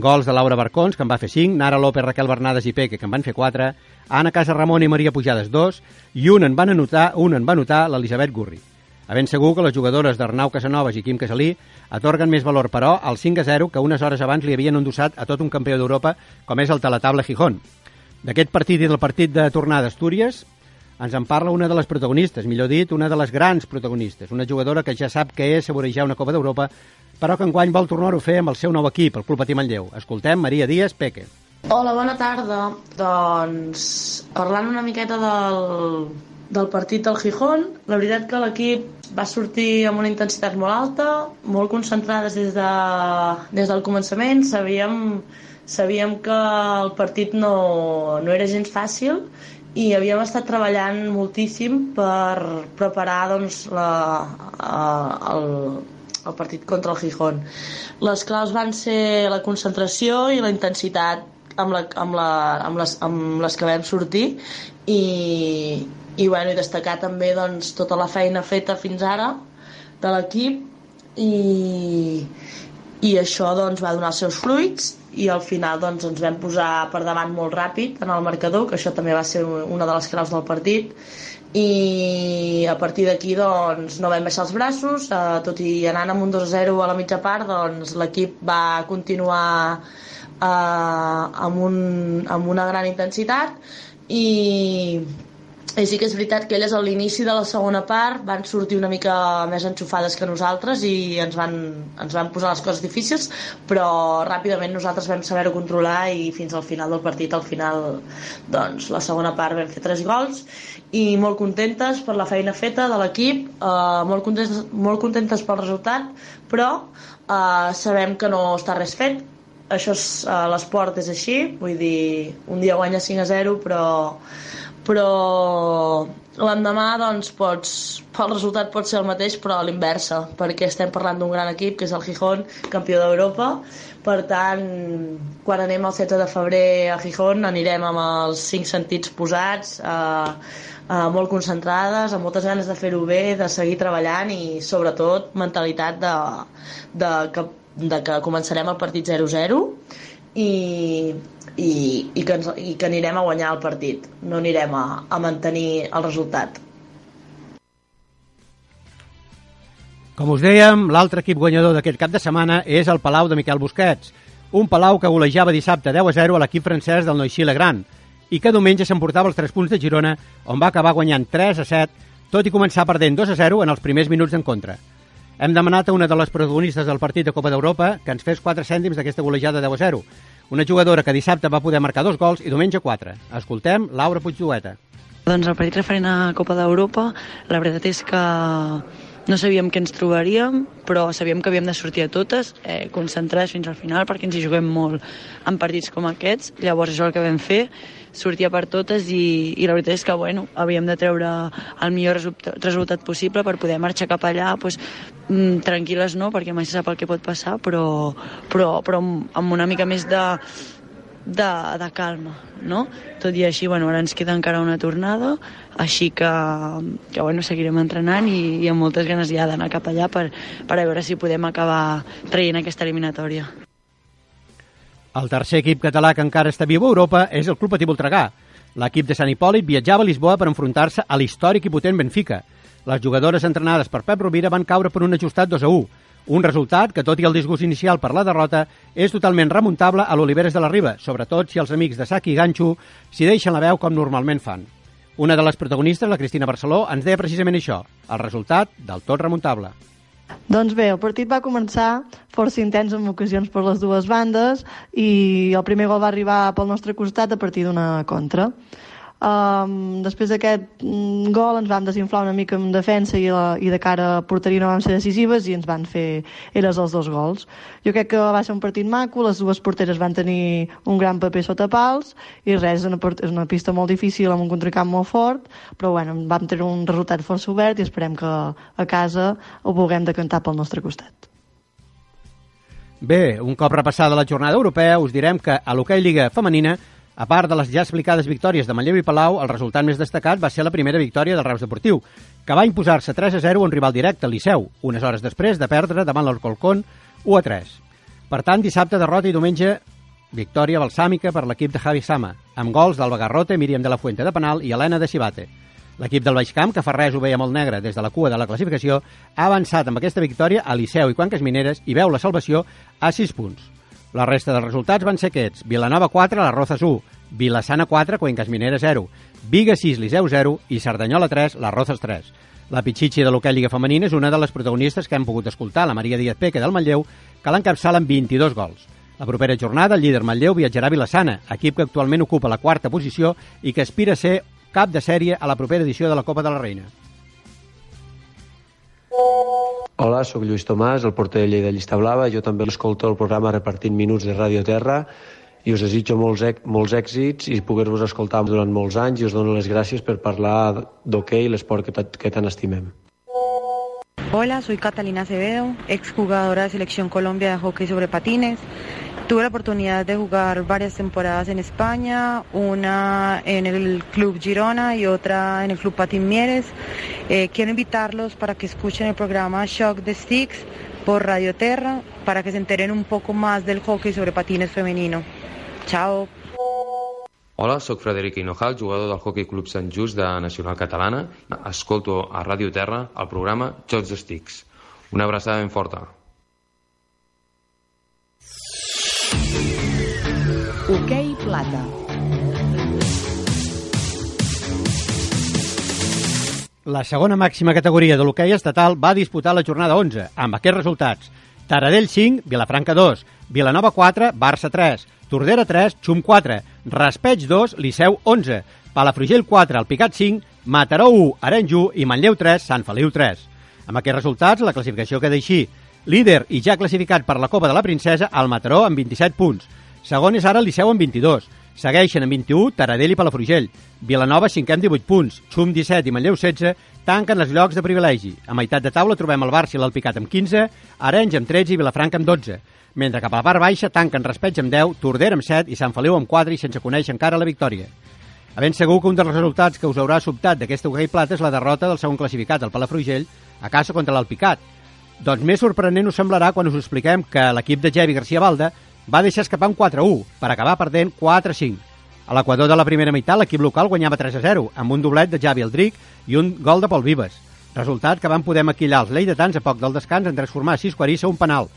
Gols de Laura Barcons, que en va fer 5, Nara López, Raquel Bernades i Peque, que en van fer 4, Anna Casa Ramon i Maria Pujades 2, i un en van anotar, un en va anotar l'Elisabet Gurri. A ben segur que les jugadores d'Arnau Casanovas i Quim Casalí atorguen més valor, però, al 5 a 0 que unes hores abans li havien endossat a tot un campió d'Europa com és el Teletable Gijón. D'aquest partit i del partit de tornada d'Astúries ens en parla una de les protagonistes, millor dit, una de les grans protagonistes, una jugadora que ja sap què és saborejar una Copa d'Europa, però que enguany vol tornar-ho a fer amb el seu nou equip, el Club Patí Manlleu. Escoltem Maria Díaz Peque. Hola, bona tarda. Doncs, parlant una miqueta del, del partit del Gijón, la veritat que l'equip va sortir amb una intensitat molt alta, molt concentrades des, de, des del començament, sabíem, sabíem que el partit no, no era gens fàcil i havíem estat treballant moltíssim per preparar doncs, la, el, el partit contra el Gijón. Les claus van ser la concentració i la intensitat amb, la, amb, la, amb, les, amb les que vam sortir i, i, bueno, i destacar també doncs, tota la feina feta fins ara de l'equip i, i això doncs, va donar els seus fruits i al final doncs, ens vam posar per davant molt ràpid en el marcador, que això també va ser una de les claus del partit. I a partir d'aquí doncs, no vam baixar els braços, eh, tot i anant amb un 2-0 a la mitja part doncs, l'equip va continuar eh, amb, un, amb una gran intensitat. I i sí que és veritat que elles a l'inici de la segona part. Van sortir una mica més enxufades que nosaltres i ens van, ens van posar les coses difícils, però ràpidament nosaltres vam saber-ho controlar i fins al final del partit, al final, doncs, la segona part vam fer tres gols i molt contentes per la feina feta de l'equip, eh, molt, contentes, molt contentes pel resultat, però eh, sabem que no està res fet, això és, eh, l'esport és així, vull dir, un dia guanya 5 a 0, però però l'endemà doncs, pots, el resultat pot ser el mateix però a l'inversa, perquè estem parlant d'un gran equip que és el Gijón, campió d'Europa. Per tant, quan anem el 7 de febrer a Gijón anirem amb els cinc sentits posats eh, eh, molt concentrades, amb moltes ganes de fer-ho bé, de seguir treballant i sobretot mentalitat de, de, que, de que començarem el partit 0-0 i, i, i, que ens, i que anirem a guanyar el partit, no anirem a, a mantenir el resultat. Com us dèiem, l'altre equip guanyador d'aquest cap de setmana és el Palau de Miquel Busquets, un Palau que golejava dissabte 10 a 0 a l'equip francès del Noixí Legrand i que diumenge s'emportava els 3 punts de Girona, on va acabar guanyant 3 a 7, tot i començar perdent 2 a 0 en els primers minuts en contra. Hem demanat a una de les protagonistes del partit de Copa d'Europa que ens fes 4 cèntims d'aquesta golejada 10 a 0, una jugadora que dissabte va poder marcar dos gols i diumenge quatre. Escoltem Laura Puigdueta. Doncs el partit referent a Copa d'Europa, la veritat és que no sabíem què ens trobaríem, però sabíem que havíem de sortir a totes, eh, concentrades fins al final, perquè ens hi juguem molt en partits com aquests. Llavors això és el que vam fer, sortir a per totes i, i la veritat és que bueno, havíem de treure el millor resultat, possible per poder marxar cap allà pues, mm, tranquil·les no, perquè mai se sap el que pot passar, però, però, però amb una mica més de, de, de calma, no? Tot i així, bueno, ara ens queda encara una tornada, així que, que bueno, seguirem entrenant i, i amb moltes ganes ja d'anar cap allà per, per veure si podem acabar traient aquesta eliminatòria. El tercer equip català que encara està viu a Europa és el Club Patí Voltregà. L'equip de Sant Hipòlit viatjava a Lisboa per enfrontar-se a l'històric i potent Benfica. Les jugadores entrenades per Pep Rovira van caure per un ajustat 2 a 1, un resultat que, tot i el disgust inicial per la derrota, és totalment remuntable a l'Oliveres de la Riba, sobretot si els amics de Saki i Ganxo s'hi deixen la veu com normalment fan. Una de les protagonistes, la Cristina Barceló, ens deia precisament això, el resultat del tot remuntable. Doncs bé, el partit va començar força intens en ocasions per les dues bandes i el primer gol va arribar pel nostre costat a partir d'una contra. Um, després d'aquest mm, gol ens vam desinflar una mica en defensa i, la, i de cara a porteria no vam ser decisives i ens van fer elles els dos gols. Jo crec que va ser un partit maco, les dues porteres van tenir un gran paper sota pals i res, és una, és una pista molt difícil amb un contracamp molt fort, però bueno, vam tenir un resultat força obert i esperem que a casa ho puguem decantar pel nostre costat. Bé, un cop repassada la jornada europea, us direm que a l'hoquei Lliga Femenina a part de les ja explicades victòries de Manlleu i Palau, el resultat més destacat va ser la primera victòria del Reus Deportiu, que va imposar-se 3 a 0 a un rival directe, Liceu, unes hores després de perdre davant l'Orcolcón 1 a 3. Per tant, dissabte derrota i diumenge victòria balsàmica per l'equip de Javi Sama, amb gols d'Alba Garrote, Míriam de la Fuente de penal i Helena de Cibate. L'equip del Baix Camp, que fa res ho veia molt negre des de la cua de la classificació, ha avançat amb aquesta victòria a Liceu i Quanques Mineres i veu la salvació a 6 punts. La resta dels resultats van ser aquests. Vilanova 4, la Rozas 1, Vilassana 4, Cuencas Minera 0, Viga 6, Liceu 0 i Cerdanyola 3, la Rozas 3. La Pichichi de l'Hockey Lliga Femenina és una de les protagonistes que hem pogut escoltar, la Maria Díaz Peque del Manlleu, que l'encapçala amb 22 gols. La propera jornada, el líder Manlleu viatjarà a Vilassana, equip que actualment ocupa la quarta posició i que aspira a ser cap de sèrie a la propera edició de la Copa de la Reina. Hola, sóc Lluís Tomàs, el porter de Lleida Llista Blava. Jo també escolto el programa Repartint Minuts de Ràdio Terra i us desitjo molts, molts èxits i poder-vos escoltar durant molts anys i us dono les gràcies per parlar d'hoquei, l'esport que, que tan estimem. Hola, soy Catalina Acevedo, exjugadora de Selección Colombia de hockey sobre patines. Tuve la oportunidad de jugar varias temporadas en España, una en el Club Girona y otra en el Club Patín Mieres. Eh, quiero invitarlos para que escuchen el programa Shock the Sticks por Radio Terra para que se enteren un poco más del hockey sobre patines femenino. Chao. Hola, sóc Frederic Hinojal, jugador del Hockey Club Sant Just de Nacional Catalana. Escolto a Ràdio Terra el programa Jocs Sticks. Una abraçada ben forta. Hoquei Plata. La segona màxima categoria de l'hoquei estatal va disputar la jornada 11, amb aquests resultats. Taradell 5, Vilafranca 2, Vilanova 4, Barça 3, Tordera 3, Xum 4, Raspeig 2, Liceu 11, Palafrugell 4, El Picat 5, Mataró 1, Arenys 1 i Manlleu 3, Sant Feliu 3. Amb aquests resultats, la classificació queda així. Líder i ja classificat per la Copa de la Princesa, el Mataró amb 27 punts. Segon és ara el Liceu amb 22. Segueixen amb 21 Taradell i Palafrugell. Vilanova, cinquè amb 18 punts. Xum, 17 i Manlleu, 16, tanquen els llocs de privilegi. A meitat de taula trobem el Barça i l'Alpicat amb 15, Arenys amb 13 i Vilafranca amb 12. Mentre cap a la part baixa tanquen Raspeig amb 10, Tordera amb 7 i Sant Feliu amb 4 i sense conèixer encara la victòria. A ben segur que un dels resultats que us haurà sobtat d'aquesta hoquei plata és la derrota del segon classificat, el Palafrugell, a casa contra l'Alpicat. Doncs més sorprenent us semblarà quan us expliquem que l'equip de Jevi García Balda va deixar escapar un 4-1 per acabar perdent 4-5. A l'equador de la primera meitat, l'equip local guanyava 3-0, amb un doblet de Javi Aldric i un gol de Pol Vives. Resultat que van poder maquillar els lleidatans a poc del descans en transformar 6 Quarissa un penal.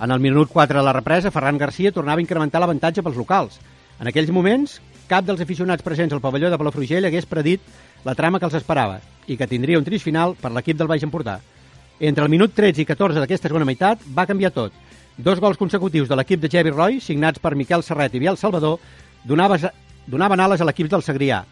En el minut 4 de la represa, Ferran Garcia tornava a incrementar l'avantatge pels locals. En aquells moments, cap dels aficionats presents al pavelló de Palafrugell hagués predit la trama que els esperava i que tindria un trist final per l'equip del Baix Empordà. Entre el minut 13 i 14 d'aquesta segona meitat va canviar tot. Dos gols consecutius de l'equip de Javi Roy, signats per Miquel Serret i Biel Salvador, donaven, donaven ales a l'equip del Segrià.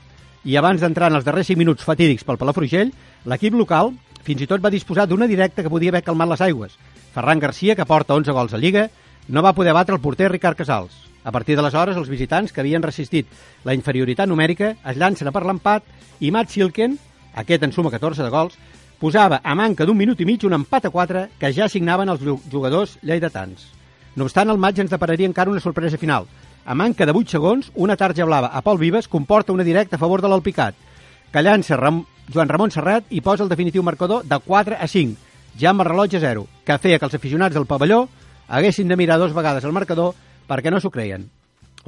I abans d'entrar en els darrers 5 minuts fatídics pel Palafrugell, l'equip local fins i tot va disposar d'una directa que podia haver calmat les aigües. Ferran Garcia, que porta 11 gols a Lliga, no va poder batre el porter Ricard Casals. A partir d'aleshores, els visitants que havien resistit la inferioritat numèrica es llancen a per l'empat i Matt Silken, aquest en suma 14 de gols, posava a manca d'un minut i mig un empat a 4 que ja signaven els jugadors lleidatans. No obstant, el maig ens depararia encara una sorpresa final. A manca de 8 segons, una tarja blava a Pol Vives comporta una directa a favor de l'Alpicat, que llança Ram Joan Ramon Serrat i posa el definitiu marcador de 4 a 5, ja amb el rellotge 0, que feia que els aficionats del pavelló haguessin de mirar dos vegades el marcador perquè no s'ho creien.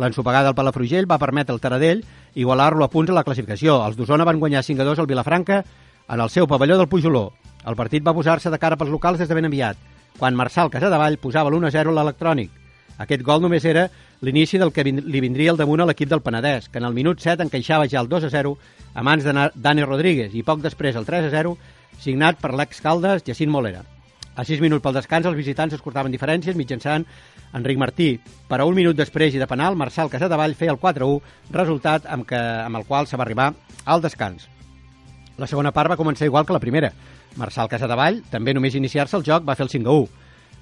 L'ensopegada del Palafrugell va permetre al Taradell igualar-lo a punts a la classificació. Els d'Osona van guanyar 5 a 2 al Vilafranca en el seu pavelló del Pujoló. El partit va posar-se de cara pels locals des de ben aviat, quan Marçal Casadevall posava l'1 a 0 a l'electrònic. Aquest gol només era l'inici del que li vindria al damunt a l'equip del Penedès, que en el minut 7 encaixava ja el 2 a 0 a mans de Dani Rodríguez i poc després el 3 a 0 signat per l'ex-caldes Jacint Molera. A 6 minuts pel descans, els visitants es cortaven diferències mitjançant Enric Martí. Per a un minut després i de penal, Marçal Casadevall feia el 4-1, resultat amb, que, amb el qual se va arribar al descans. La segona part va començar igual que la primera. Marçal Casadevall, també només iniciar-se el joc, va fer el 5-1,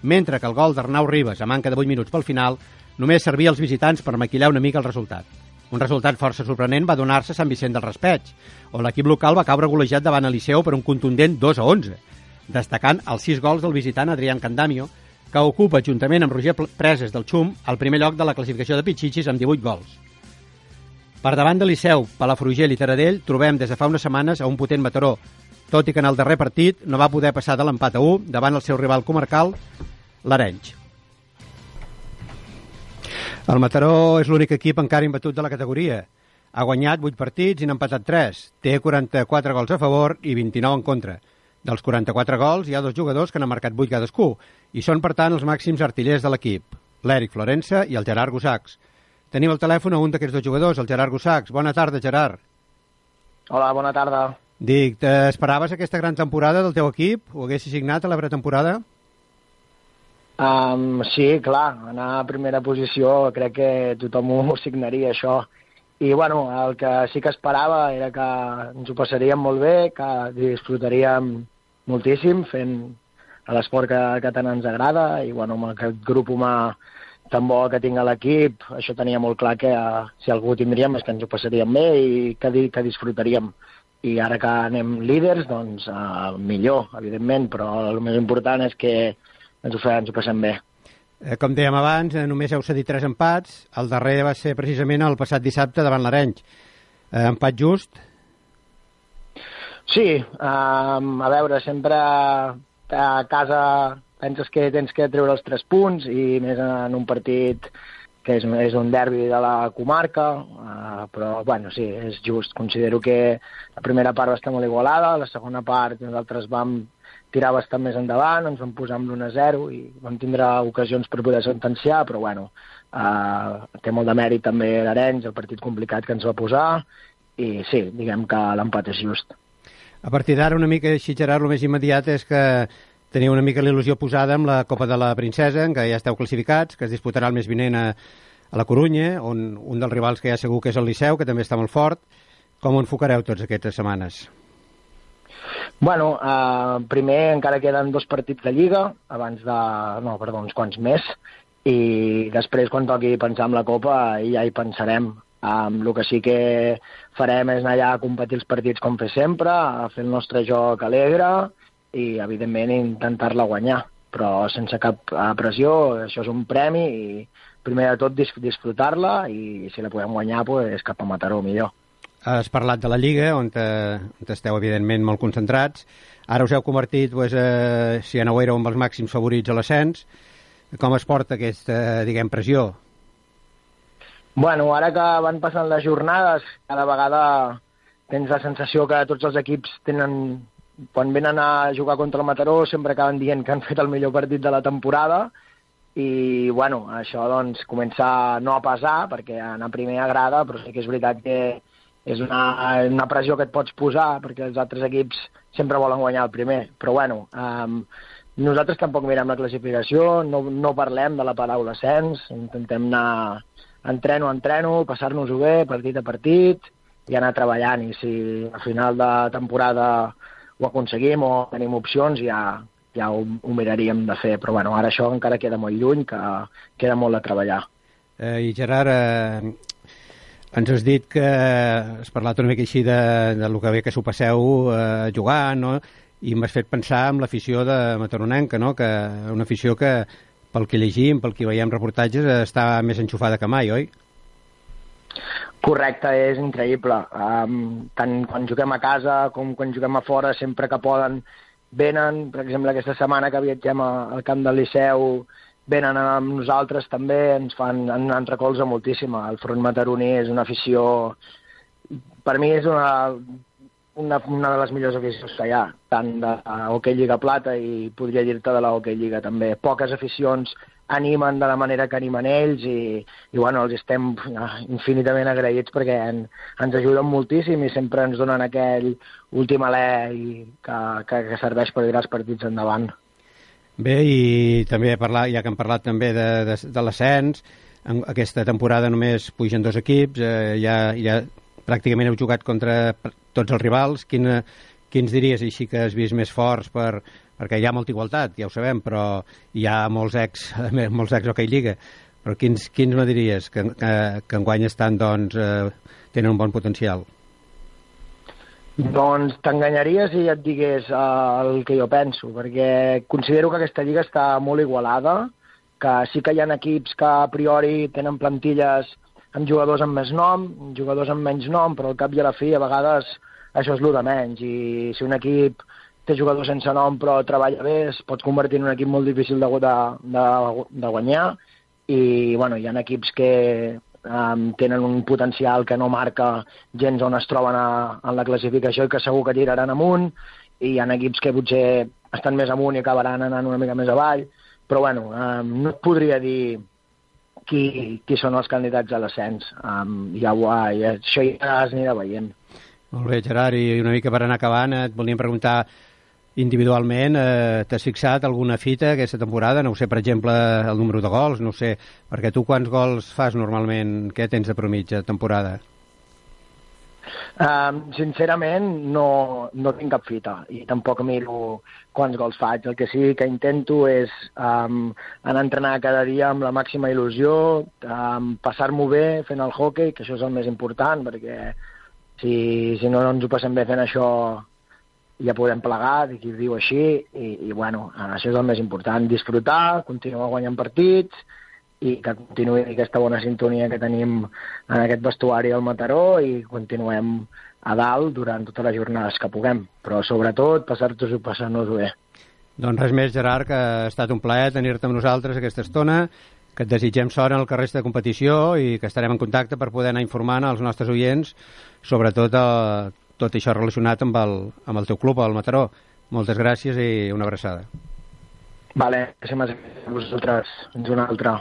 mentre que el gol d'Arnau Ribas, a manca de 8 minuts pel final, només servia als visitants per maquillar una mica el resultat. Un resultat força sorprenent va donar-se a Sant Vicent del Raspeig, on l'equip local va caure golejat davant el Liceu per un contundent 2 a 11, destacant els 6 gols del visitant Adrián Candamio, que ocupa, juntament amb Roger Preses del Xum, el primer lloc de la classificació de Pichichis amb 18 gols. Per davant de Liceu, Palafrugell i Taradell trobem des de fa unes setmanes a un potent Mataró, tot i que en el darrer partit no va poder passar de l'empat a 1 davant el seu rival comarcal, l'Arenys. El Mataró és l'únic equip encara imbatut de la categoria. Ha guanyat 8 partits i n'ha empatat 3. Té 44 gols a favor i 29 en contra. Dels 44 gols hi ha dos jugadors que n'han marcat 8 cadascú i són, per tant, els màxims artillers de l'equip. l'Eric Florença i el Gerard Gussacs. Tenim al telèfon a un d'aquests dos jugadors, el Gerard Gussacs. Bona tarda, Gerard. Hola, bona tarda. Dic, esperaves aquesta gran temporada del teu equip? Ho haguessis signat a la pretemporada? Um, sí, clar, anar a primera posició crec que tothom ho signaria, això. I, bueno, el que sí que esperava era que ens ho passaríem molt bé, que disfrutaríem moltíssim fent l'esport que, que tant ens agrada i, bueno, amb aquest grup humà tan bo que tinc a l'equip, això tenia molt clar que uh, si algú tindríem és que ens ho passaríem bé i que, que disfrutaríem. I ara que anem líders, doncs uh, millor, evidentment, però el més important és que ens ho, ens ho passem bé. Eh, com dèiem abans, eh, només heu cedit tres empats. El darrer va ser precisament el passat dissabte davant l'Arenys. Eh, empat just? Sí, eh, a veure, sempre a casa penses que tens que treure els tres punts i més en un partit que és, és un derbi de la comarca, uh, però bueno, sí, és just. Considero que la primera part va estar molt igualada, la segona part nosaltres vam tirar bastant més endavant, ens vam posar amb l'1-0 i vam tindre ocasions per poder sentenciar, però bueno, uh, té molt de mèrit també l'Arenys, el partit complicat que ens va posar, i sí, diguem que l'empat és just. A partir d'ara, una mica així, Gerard, el més immediat és que teniu una mica l'il·lusió posada amb la Copa de la Princesa, en què ja esteu classificats, que es disputarà el mes vinent a, a la Corunya, on un dels rivals que ja segur que és el Liceu, que també està molt fort. Com ho enfocareu tots aquestes setmanes? Bueno, eh, primer encara queden dos partits de Lliga, abans de... no, perdó, uns quants més, i després quan toqui pensar en la Copa ja hi pensarem. Um, el que sí que farem és anar allà a competir els partits com fer sempre, a fer el nostre joc alegre i, evidentment, intentar-la guanyar. Però sense cap uh, pressió, això és un premi i, primer de tot, disfrutar-la i si la podem guanyar, pues, cap a Mataró millor. Has parlat de la Lliga, on, te, on esteu, evidentment, molt concentrats. Ara us heu convertit, pues, eh, si ja no ho éreu, amb els màxims favorits a l'ascens. Com es porta aquesta, diguem, pressió? Bueno, ara que van passant les jornades, cada vegada tens la sensació que tots els equips tenen... Quan venen a jugar contra el Mataró sempre acaben dient que han fet el millor partit de la temporada i, bueno, això doncs comença no a pesar, perquè anar primer agrada, però sí que és veritat que és una, una pressió que et pots posar perquè els altres equips sempre volen guanyar el primer. Però bueno, um, nosaltres tampoc mirem la classificació, no, no parlem de la paraula ascens, intentem anar entreno a entreno, passar-nos-ho bé, partit a partit, i anar treballant. I si a final de temporada ho aconseguim o tenim opcions, ja, ja ho, ho miraríem de fer. Però bueno, ara això encara queda molt lluny, que queda molt de treballar. Eh, I Gerard, eh, ens has dit que has parlat una mica així de, de lo que bé que s'ho passeu eh, jugant, no? i m'has fet pensar en l'afició de Mataronenca, no? que una afició que, pel que llegim, pel que veiem reportatges, està més enxufada que mai, oi? Correcte, és increïble. Um, tant quan juguem a casa com quan juguem a fora, sempre que poden, venen. Per exemple, aquesta setmana que viatgem al camp del Liceu, venen amb nosaltres també, ens fan, en, en recolza moltíssim. El front mataroní és una afició... Per mi és una, una, una de les millors aficions que hi ha, tant de Hockey Lliga Plata i podria dir-te de la Hockey Lliga també. Poques aficions animen de la manera que animen ells i, i bueno, els estem infinitament agraïts perquè en, ens ajuden moltíssim i sempre ens donen aquell últim alè i que, que, que serveix per tirar els partits endavant. Bé, i també parlar, ja que hem parlat també de, de, de l'ascens, aquesta temporada només pugen dos equips, eh, ja, ja pràcticament heu jugat contra tots els rivals. Quina, quins diries així que has vist més forts per, perquè hi ha molta igualtat, ja ho sabem, però hi ha molts ex, molts ex Hockey Lliga. Però quins, quins me diries que, que, que enguany estan, doncs, eh, tenen un bon potencial? Doncs t'enganyaria si et digués uh, el que jo penso, perquè considero que aquesta lliga està molt igualada, que sí que hi ha equips que a priori tenen plantilles amb jugadors amb més nom, jugadors amb menys nom, però al cap i a la fi a vegades això és el de menys, i si un equip té jugadors sense nom però treballa bé, es pot convertir en un equip molt difícil de, de, de, de guanyar, i bueno, hi ha equips que um, tenen un potencial que no marca gens on es troben a, en la classificació i que segur que tiraran amunt, i hi ha equips que potser estan més amunt i acabaran anant una mica més avall, però bueno, um, no et podria dir qui, qui són els candidats a l'ascens. Um, ja, ja, això ja es anirà veient. Molt bé, Gerard, i una mica per anar acabant, et volíem preguntar individualment, eh, t'has fixat alguna fita aquesta temporada? No sé, per exemple, el número de gols, no sé, perquè tu quants gols fas normalment? Què tens de promitja temporada? Um, sincerament, no, no tinc cap fita i tampoc miro quants gols faig. El que sí que intento és um, anar a entrenar cada dia amb la màxima il·lusió, um, passar-m'ho bé fent el hockey, que això és el més important, perquè si, si no, no ens ho passem bé fent això ja podem plegar, qui diu així, i, i bueno, això és el més important, disfrutar, continuar guanyant partits, i que continuï aquesta bona sintonia que tenim en aquest vestuari al Mataró i continuem a dalt durant totes les jornades que puguem, però sobretot passar-nos-ho passant-nos-ho bé. Doncs res més, Gerard, que ha estat un plaer tenir-te amb nosaltres aquesta estona, que et desitgem sort en el carrer de competició i que estarem en contacte per poder anar informant als nostres oients sobretot eh, tot això relacionat amb el, amb el teu club, el Mataró. Moltes gràcies i una abraçada. Vale, gràcies a vosaltres. Fins una altra.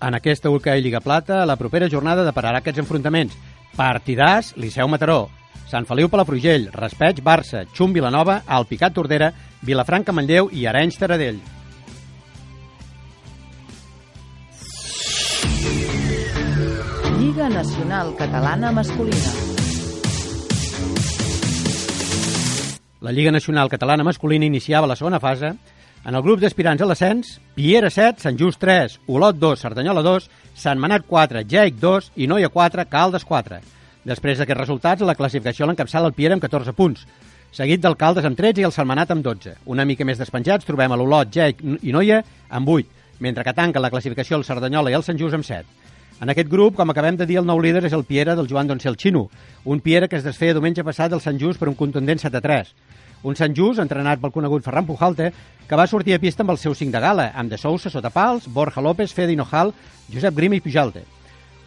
En aquesta Ulca i Lliga Plata, la propera jornada depararà aquests enfrontaments. Partidàs, Liceu Mataró, Sant Feliu Palafrugell, Raspeig Barça, Xum Vilanova, Alpicat Tordera, Vilafranca Manlleu i Arenys Taradell. Lliga Nacional Catalana Masculina. La Lliga Nacional Catalana Masculina iniciava la segona fase en el grup d'aspirants a l'ascens, Piera 7, Sant Just 3, Olot 2, Cerdanyola 2, Sant Manat 4, Jaic 2 i Noia 4, Caldes 4. Després d'aquests resultats, la classificació l'encapçala el Piera amb 14 punts, seguit del Caldes amb 13 i el Salmanat amb 12. Una mica més despenjats trobem a l'Olot, Jaic i Noia amb 8, mentre que tanca la classificació el Cerdanyola i el Sant Just amb 7. En aquest grup, com acabem de dir, el nou líder és el Piera del Joan Doncel Xino, un Piera que es desfeia diumenge passat del Sant Just per un contundent 7 a 3. Un Sant Just, entrenat pel conegut Ferran Pujalte, que va sortir a pista amb el seu 5 de gala, amb De Sousa sota pals, Borja López, Fede Hinojal, Josep Grima i Pujalte.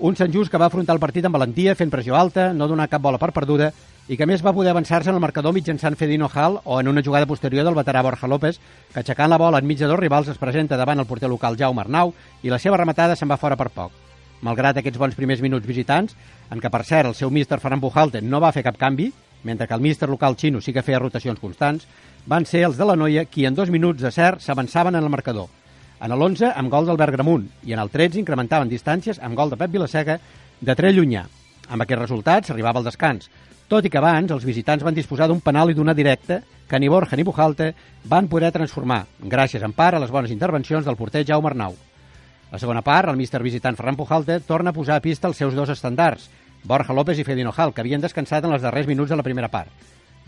Un Sant Just que va afrontar el partit amb valentia, fent pressió alta, no donar cap bola per perduda, i que més va poder avançar-se en el marcador mitjançant Fedino Hall o en una jugada posterior del veterà Borja López, que aixecant la bola enmig de dos rivals es presenta davant el porter local Jaume Arnau i la seva rematada se'n va fora per poc malgrat aquests bons primers minuts visitants, en què, per cert, el seu míster Ferran Pujalte no va fer cap canvi, mentre que el míster local xino sí que feia rotacions constants, van ser els de la Noia qui en dos minuts de cert s'avançaven en el marcador. En l'11 amb gol d'Albert Gramunt i en el 13 incrementaven distàncies amb gol de Pep Vilaseca de 3 llunyà. Amb aquests resultats arribava al descans, tot i que abans els visitants van disposar d'un penal i d'una directa que ni Borja ni Pujalte van poder transformar, gràcies en part a les bones intervencions del porter Jaume Arnau. La segona part, el míster visitant Ferran Pujalte torna a posar a pista els seus dos estandards, Borja López i Fede Hinojal, que havien descansat en els darrers minuts de la primera part.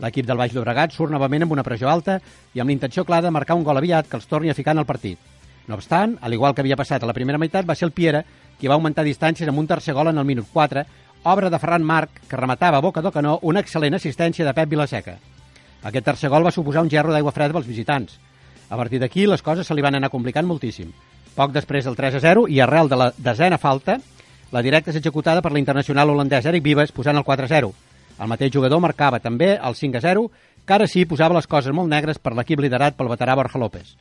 L'equip del Baix Llobregat surt novament amb una pressió alta i amb l'intenció clara de marcar un gol aviat que els torni a ficar en el partit. No obstant, al igual que havia passat a la primera meitat, va ser el Piera qui va augmentar distàncies amb un tercer gol en el minut 4, obra de Ferran Marc, que rematava a boca de canó una excel·lent assistència de Pep Vilaseca. Aquest tercer gol va suposar un gerro d'aigua freda pels visitants. A partir d'aquí, les coses se li van anar complicant moltíssim. Poc després del 3 a 0 i arrel de la desena falta, la directa és executada per l'internacional holandès Eric Vives posant el 4 a 0. El mateix jugador marcava també el 5 a 0, que ara sí posava les coses molt negres per l'equip liderat pel veterà Borja López.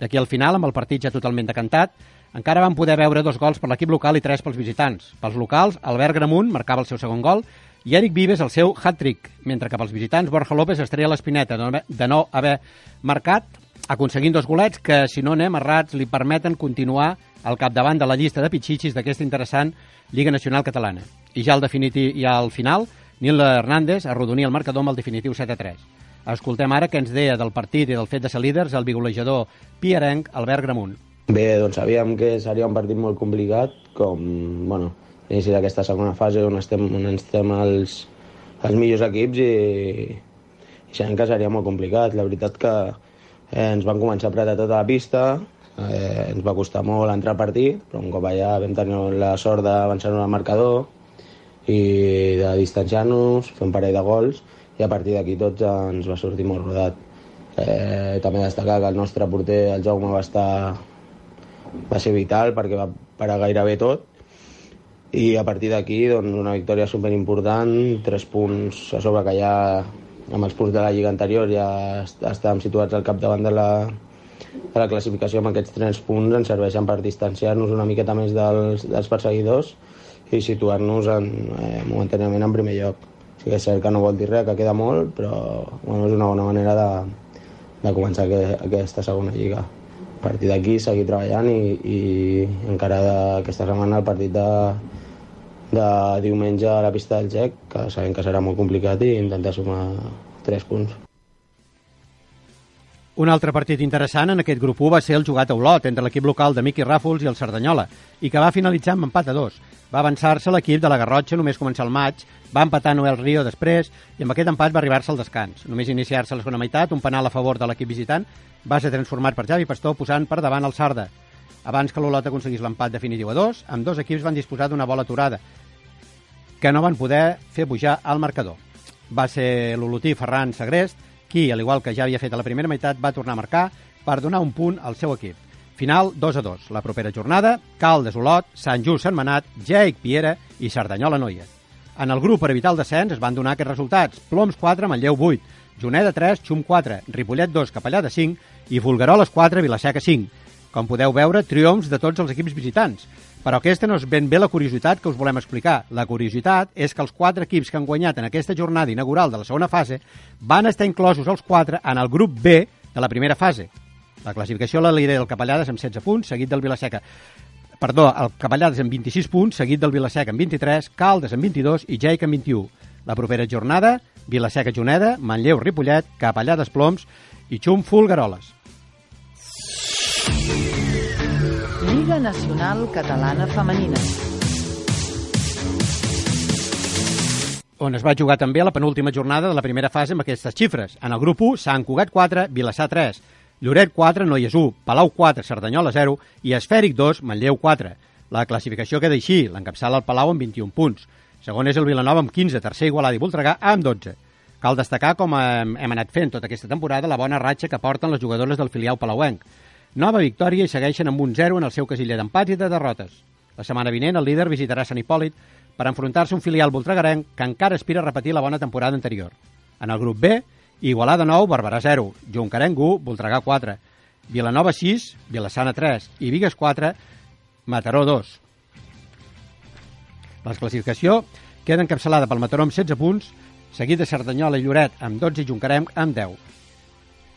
D'aquí al final, amb el partit ja totalment decantat, encara van poder veure dos gols per l'equip local i tres pels visitants. Pels locals, Albert Gramunt marcava el seu segon gol i Eric Vives el seu hat-trick, mentre que pels visitants Borja López estreia l'espineta de no haver marcat aconseguint dos golets que, si no anem errats, li permeten continuar al capdavant de la llista de pitxitxis d'aquesta interessant Lliga Nacional Catalana. I ja al, definitiu, i al final, Nil Hernández arrodonia el marcador amb el definitiu 7 a 3. Escoltem ara què ens deia del partit i del fet de ser líders el bigolejador piarenc Albert Gramunt. Bé, doncs sabíem que seria un partit molt complicat, com, bueno, l'inici d'aquesta segona fase on estem, on estem els, els millors equips i, i sabem que seria molt complicat. La veritat que Eh, ens van començar a apretar tota la pista, eh, ens va costar molt entrar al partit, però un cop allà vam tenir la sort d'avançar-nos al marcador i de distanciar-nos, fer un parell de gols, i a partir d'aquí tots ens va sortir molt rodat. Eh, també destacar que el nostre porter, el Jaume, va estar va ser vital perquè va parar gairebé tot i a partir d'aquí doncs, una victòria superimportant, tres punts a sobre que ja amb els punts de la lliga anterior ja estàvem situats al capdavant de la, de la classificació amb aquests 3 punts ens serveixen per distanciar-nos una miqueta més dels, dels perseguidors i situar-nos eh, momentàniament en primer lloc. Sí que és cert que no vol dir res, que queda molt, però bueno, és una bona manera de, de començar que, aquesta segona lliga. A partir d'aquí seguir treballant i, i encara aquesta setmana el partit de, de diumenge a la pista del GEC, que sabem que serà molt complicat i intentar sumar 3 punts. Un altre partit interessant en aquest grup 1 va ser el jugat a Olot entre l'equip local de Miqui Ràfols i el Cerdanyola i que va finalitzar amb empat a dos. Va avançar-se l'equip de la Garrotxa només començar el maig, va empatar Noel Río després i amb aquest empat va arribar-se al descans. Només iniciar-se la segona meitat, un penal a favor de l'equip visitant va ser transformat per Javi Pastor posant per davant el Sarda. Abans que l'Olot aconseguís l'empat definitiu a dos, amb dos equips van disposar d'una bola aturada que no van poder fer pujar al marcador. Va ser l'olotí Ferran Sagrest qui, al igual que ja havia fet a la primera meitat, va tornar a marcar per donar un punt al seu equip. Final 2 a 2. La propera jornada, Caldes Olot, Sant Just Manat, Jaic Piera i Cerdanyola Noia. En el grup per evitar el descens es van donar aquests resultats. Ploms 4, Manlleu 8, Juneda 3, Xum 4, Ripollet 2, Capellà de 5 i Fulgaroles 4, Vilaseca 5. Com podeu veure, triomfs de tots els equips visitants. Però aquesta no és ben bé la curiositat que us volem explicar. La curiositat és que els quatre equips que han guanyat en aquesta jornada inaugural de la segona fase van estar inclosos els quatre en el grup B de la primera fase. La classificació la lidera el Capellades amb 16 punts, seguit del Vilaseca. Perdó, el Capellades amb 26 punts, seguit del Vilaseca amb 23, Caldes amb 22 i Jaic amb 21. La propera jornada, Vilaseca Juneda, Manlleu Ripollet, Capellades Ploms i Xum Lliga Nacional Catalana Femenina. on es va jugar també la penúltima jornada de la primera fase amb aquestes xifres. En el grup 1, Sant Cugat 4, Vilassar 3, Lloret 4, Noies 1, Palau 4, Cerdanyola 0 i Esfèric 2, Manlleu 4. La classificació queda així, l'encapçala el Palau amb 21 punts. Segon és el Vilanova amb 15, tercer Igualada i Voltregà amb 12. Cal destacar, com hem, anat fent tota aquesta temporada, la bona ratxa que porten les jugadores del filial palauenc. Nova victòria i segueixen amb un 0 en el seu casiller d'empats i de derrotes. La setmana vinent el líder visitarà Sant Hipòlit per enfrontar-se a un filial voltregarenc que encara aspira a repetir la bona temporada anterior. En el grup B, Igualada 9, Barberà 0, Juncarenc 1, Voltregà 4, Vilanova 6, Vilassana 3 i Vigues 4, Mataró 2. La classificació queda encapçalada pel Mataró amb 16 punts, seguit de Cerdanyola i Lloret amb 12 i Juncarenc amb 10.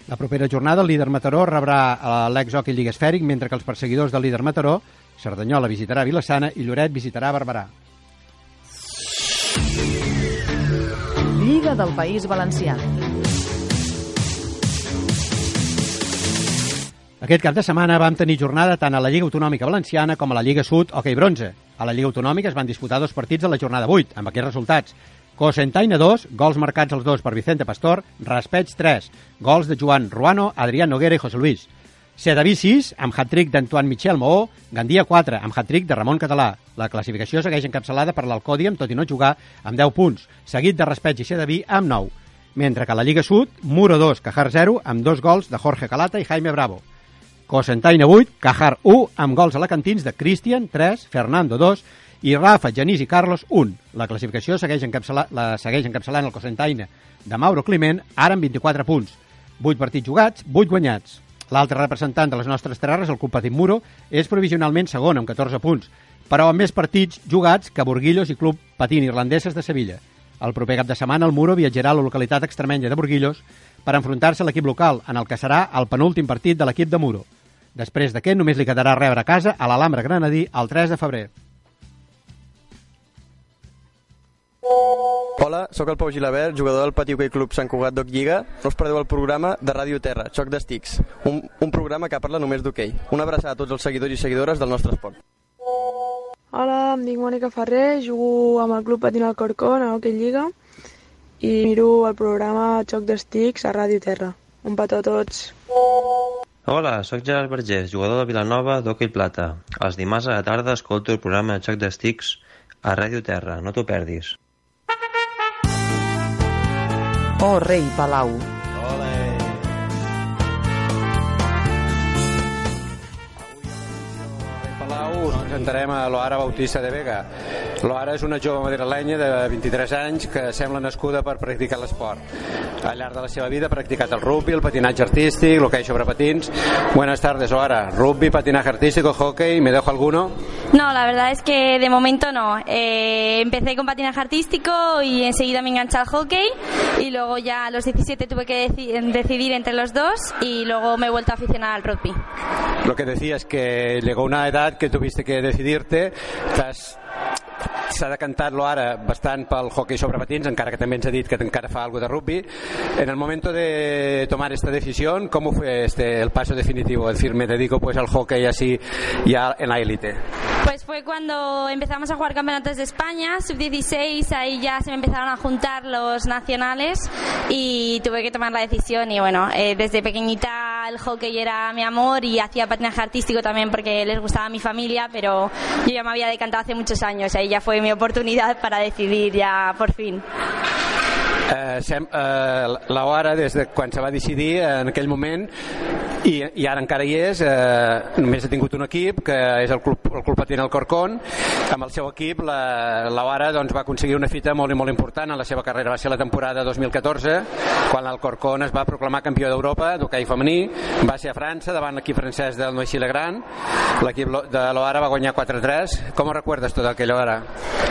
La propera jornada, el líder Mataró rebrà l'ex-hockey Lliga Esfèric, mentre que els perseguidors del líder Mataró, Cerdanyola visitarà Vilassana i Lloret visitarà Barberà. Lliga del País Valencià. Aquest cap de setmana vam tenir jornada tant a la Lliga Autonòmica Valenciana com a la Lliga Sud Hockey Bronze. A la Lliga Autonòmica es van disputar dos partits a la jornada 8, amb aquests resultats. Cosentaina 2, gols marcats els dos per Vicente Pastor, Raspeig 3, gols de Joan Ruano, Adrián Noguera i José Luis. Sedaví 6, amb hat-trick d'Antoine Michel Moó, Gandia 4, amb hat-trick de Ramon Català. La classificació segueix encapçalada per l'Alcòdiam, tot i no jugar, amb 10 punts, seguit de Raspeig i Sedaví amb 9. Mentre que a la Lliga Sud, Muro 2, Cajar 0, amb dos gols de Jorge Calata i Jaime Bravo. Cosentaina 8, Cajar 1, amb gols alacantins de Cristian 3, Fernando 2 i Rafa, Genís i Carlos 1. La classificació segueix, la segueix encapçalant el Cosentaina de Mauro Climent, ara amb 24 punts. 8 partits jugats, 8 guanyats. L'altre representant de les nostres terres, el Club Muro, és provisionalment segon amb 14 punts, però amb més partits jugats que Burguillos i Club Patín Irlandeses de Sevilla. El proper cap de setmana el Muro viatjarà a la localitat extremenya de Burguillos per enfrontar-se a l'equip local, en el que serà el penúltim partit de l'equip de Muro. Després d'aquest, només li quedarà rebre a casa a l'Alhambra Granadí el 3 de febrer. Hola, sóc el Pau Gilabert, jugador del Pati Hockey Club Sant Cugat d'Oc Lliga. No us perdeu el programa de Ràdio Terra, Xoc d'Estics, un, un programa que parla només d'hoquei. Una abraçada a tots els seguidors i seguidores del nostre esport. Hola, em dic Mònica Ferrer, jugo amb el Club Patín Alcorcón a Hockey Lliga i miro el programa Xoc d'Estics a Ràdio Terra. Un petó a tots. Hola, sóc Gerard Vergés, jugador de Vilanova d'Hockey Plata. Els dimarts a la tarda escolto el programa de Xoc d'Estics a Ràdio Terra, no t'ho perdis. Oh, rei Palau. Palau ens entrarem a l'Oara Bautista de Vega L'Oara és una jove madrilenya de 23 anys que sembla nascuda per practicar l'esport. Al llarg de la seva vida ha practicat el rugby, el patinatge artístic, l'hoquei sobre patins. Buenas tardes, Oara. Rugby, patinaje artístico, hockey, ¿me dejo alguno? No, la verdad es que de momento no. Eh, empecé con patinaje artístico y enseguida me enganché al hockey y luego ya a los 17 tuve que deci- decidir entre los dos y luego me he vuelto a aficionar al rugby. Lo que decías que llegó una edad que tuviste que decidirte, t'has s'ha decantat-lo ara bastant pel hockey sobre patins, encara que també ens ha dit que encara fa algo de rugby. En el momento de tomar esta decisión, ¿cómo fue este el paso definitivo? Es decir, me dedico pues al hockey así ya en la élite. Pues fue cuando empezamos a jugar campeonatos de España, sub-16, ahí ya se me empezaron a juntar los nacionales y tuve que tomar la decisión y bueno, eh, desde pequeñita el hockey era mi amor y hacía patinaje artístico también porque les gustaba a mi familia, pero yo ya me había decantado hace muchos años, ahí ya fue mi oportunidad para decidir ya por fin. Eh, sem, eh, la Oara, des de quan se va decidir en aquell moment, i, i ara encara hi és, eh, només ha tingut un equip, que és el Club, el Club Patín Alcorcón. Amb el seu equip, la, la Oara doncs, va aconseguir una fita molt i molt important en la seva carrera. Va ser la temporada 2014, quan l'Alcorcón es va proclamar campió d'Europa d'hoquei femení. Va ser a França, davant l'equip francès del Noisy-le-Grand. L'equip lo- de l'Oara va guanyar 4-3. Com recuerdes tot aquello ara?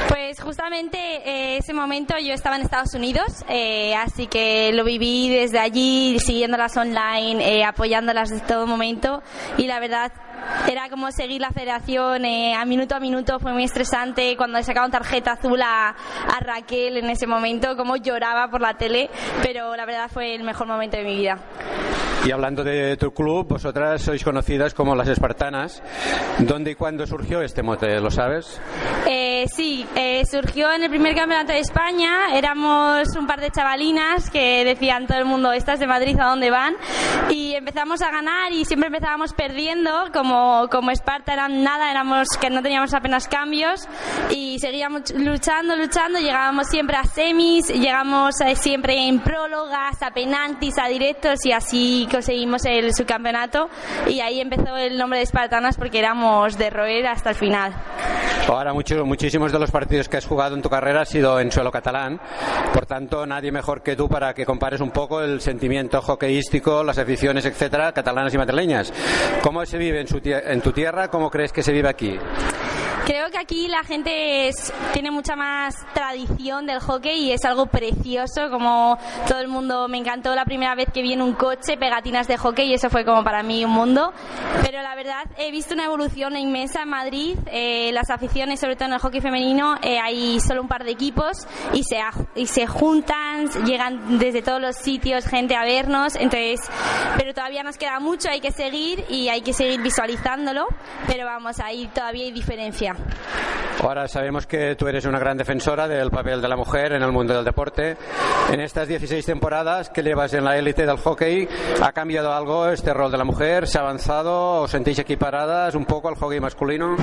Pues justamente eh, ese momento yo estaba en Estados Unidos, eh, así que lo viví desde allí, siguiéndolas online, eh, apoyándolas desde todo momento. Y la verdad era como seguir la federación eh, a minuto a minuto, fue muy estresante. Cuando le sacaban tarjeta azul a Raquel en ese momento, como lloraba por la tele, pero la verdad fue el mejor momento de mi vida. Y hablando de tu club, vosotras sois conocidas como las Espartanas. ¿Dónde y cuándo surgió este mote? ¿Lo sabes? Eh, sí, eh, surgió en el primer campeonato de España. Éramos un par de chavalinas que decían todo el mundo, estas de Madrid, ¿a dónde van? Y empezamos a ganar y siempre empezábamos perdiendo. Como, como Esparta eran nada, éramos que no teníamos apenas cambios y seguíamos luchando, luchando. Llegábamos siempre a semis, llegamos eh, siempre en prólogas, a penaltis, a directos y así conseguimos el subcampeonato. Y ahí empezó el nombre de Espartanas porque éramos de roer hasta el final. Ahora muchos, muchísimos de los partidos que has jugado en tu carrera han sido en suelo catalán, por tanto nadie mejor que tú para que compares un poco el sentimiento hockeyístico, las aficiones, etcétera, catalanas y madrileñas. ¿Cómo se vive en, su en tu tierra? ¿Cómo crees que se vive aquí? Creo que aquí la gente es- tiene mucha más tradición del hockey y es algo precioso, como todo el mundo me encantó la primera vez que vi en un coche pegatinas de hockey y eso fue como para mí un mundo. Pero la verdad he visto una evolución inmensa en Madrid, eh, las aficiones, sobre todo en el hockey femenino, eh, hay solo un par de equipos y se, y se juntan, llegan desde todos los sitios gente a vernos, entonces, pero todavía nos queda mucho, hay que seguir y hay que seguir visualizándolo, pero vamos, ahí todavía hay diferencia. Ahora sabemos que tú eres una gran defensora del papel de la mujer en el mundo del deporte. En estas 16 temporadas que llevas en la élite del hockey, ¿ha cambiado algo este rol de la mujer? ¿Se ha avanzado? ¿Os sentís equiparadas un poco al hockey masculino?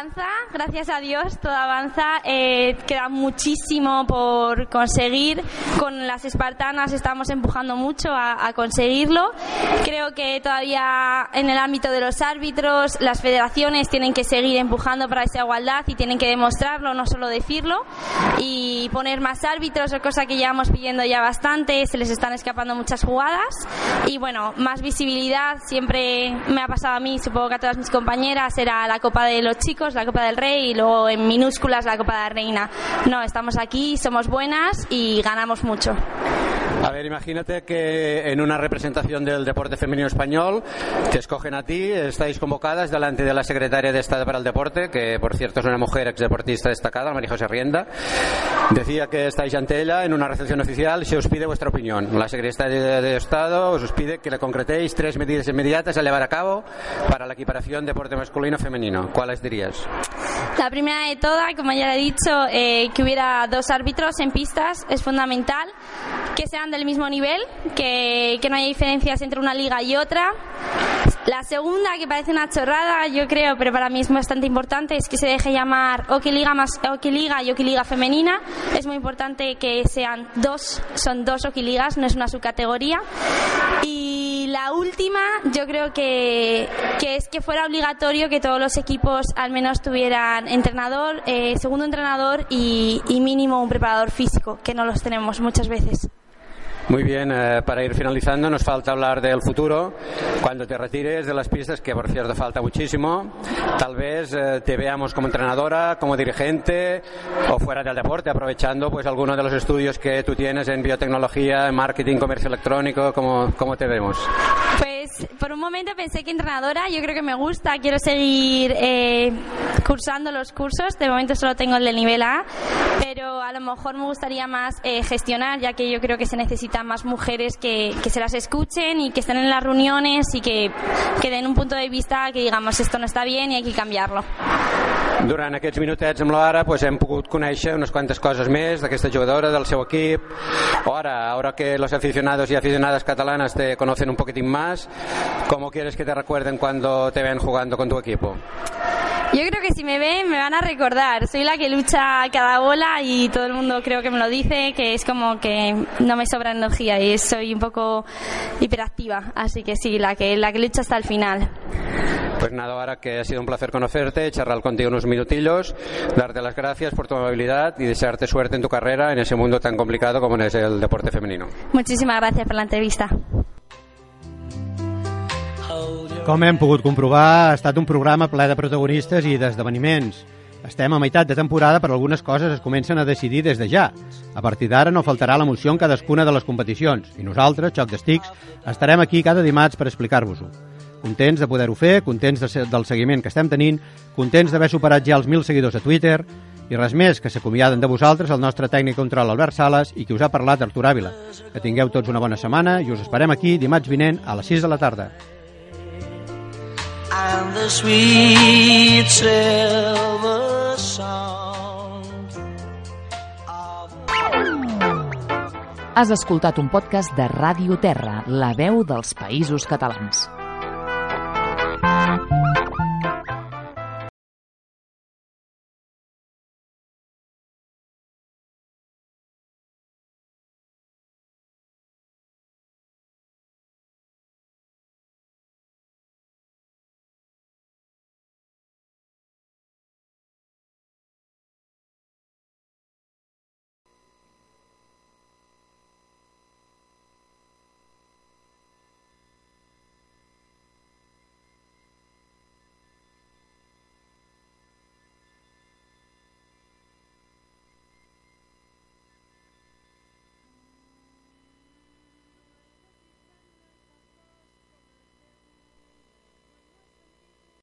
Avanza, gracias a Dios, todo avanza. Eh, queda muchísimo por conseguir. Con las espartanas estamos empujando mucho a, a conseguirlo. Creo que todavía en el ámbito de los árbitros, las federaciones tienen que seguir empujando para esa igualdad y tienen que demostrarlo, no solo decirlo. Y poner más árbitros, cosa que llevamos pidiendo ya bastante. Se les están escapando muchas jugadas. Y bueno, más visibilidad. Siempre me ha pasado a mí, supongo que a todas mis compañeras, era la Copa de los Chicos, la Copa del Rey y luego en minúsculas la Copa de la Reina. No, estamos aquí, somos buenas y ganamos mucho. A ver, imagínate que en una representación del deporte femenino español te escogen a ti, estáis convocadas delante de la secretaria de Estado para el Deporte, que por cierto es una mujer exdeportista destacada, María José Rienda. Decía que estáis ante ella en una recepción oficial y se os pide vuestra opinión. La secretaria de, de Estado os pide que le concretéis tres medidas inmediatas a llevar a cabo para la equiparación deporte masculino-femenino. ¿Cuáles dirías? La primera de todas, como ya le he dicho, eh, que hubiera dos árbitros en pistas es fundamental, que sean del mismo nivel, que, que no haya diferencias entre una liga y otra. La segunda, que parece una chorrada, yo creo, pero para mí es bastante importante, es que se deje llamar Hockey Liga, más, Hockey Liga y Hockey Liga Femenina. Es muy importante que sean dos, son dos Hockey Ligas, no es una subcategoría. Y la última, yo creo que, que es que fuera obligatorio que todos los equipos al menos tuvieran entrenador, eh, segundo entrenador y, y mínimo un preparador físico, que no los tenemos muchas veces. Muy bien, eh, para ir finalizando nos falta hablar del futuro. Cuando te retires de las pistas, que por cierto falta muchísimo, tal vez eh, te veamos como entrenadora, como dirigente o fuera del deporte, aprovechando pues algunos de los estudios que tú tienes en biotecnología, en marketing, comercio electrónico, ¿cómo, cómo te vemos? Pues por un momento pensé que entrenadora, yo creo que me gusta, quiero seguir eh, cursando los cursos, de momento solo tengo el del nivel A, pero a lo mejor me gustaría más eh, gestionar, ya que yo creo que se más mujeres que, que se las escuchen y que estén en las reuniones y que, que den un punto de vista que digamos esto no está bien y hay que cambiarlo. Durant aquests minutets amb l'Ara pues, hem pogut conèixer unes quantes coses més d'aquesta jugadora, del seu equip. Ahora, ahora que los aficionados y aficionadas catalanas te conocen un poquitín más, ¿cómo quieres que te recuerden cuando te ven jugando con tu equipo? Yo creo que si me ven me van a recordar. Soy la que lucha cada bola y todo el mundo creo que me lo dice, que es como que no me sobra energía y soy un poco hiperactiva. Así que sí, la que, la que lucha hasta el final. Pues nada, ahora que ha sido un placer conocerte, charlar contigo unos minutillos, darte las gracias por tu amabilidad y desearte suerte en tu carrera en ese mundo tan complicado como es el deporte femenino. Muchísimas gracias por la entrevista. Com hem pogut comprovar, ha estat un programa ple de protagonistes i d'esdeveniments. Estem a meitat de temporada, però algunes coses es comencen a decidir des de ja. A partir d'ara no faltarà l'emoció en cadascuna de les competicions i nosaltres, Xoc d'Estics, estarem aquí cada dimarts per explicar-vos-ho. Contents de poder-ho fer, contents de, del seguiment que estem tenint, contents d'haver superat ja els 1.000 seguidors a Twitter i res més, que s'acomiaden de vosaltres el nostre tècnic control Albert Sales i qui us ha parlat Artur Àvila. Que tingueu tots una bona setmana i us esperem aquí dimarts vinent a les 6 de la tarda. and the sweet silver sound. Has escoltat un podcast de Ràdio Terra, la veu dels països catalans. Thank you.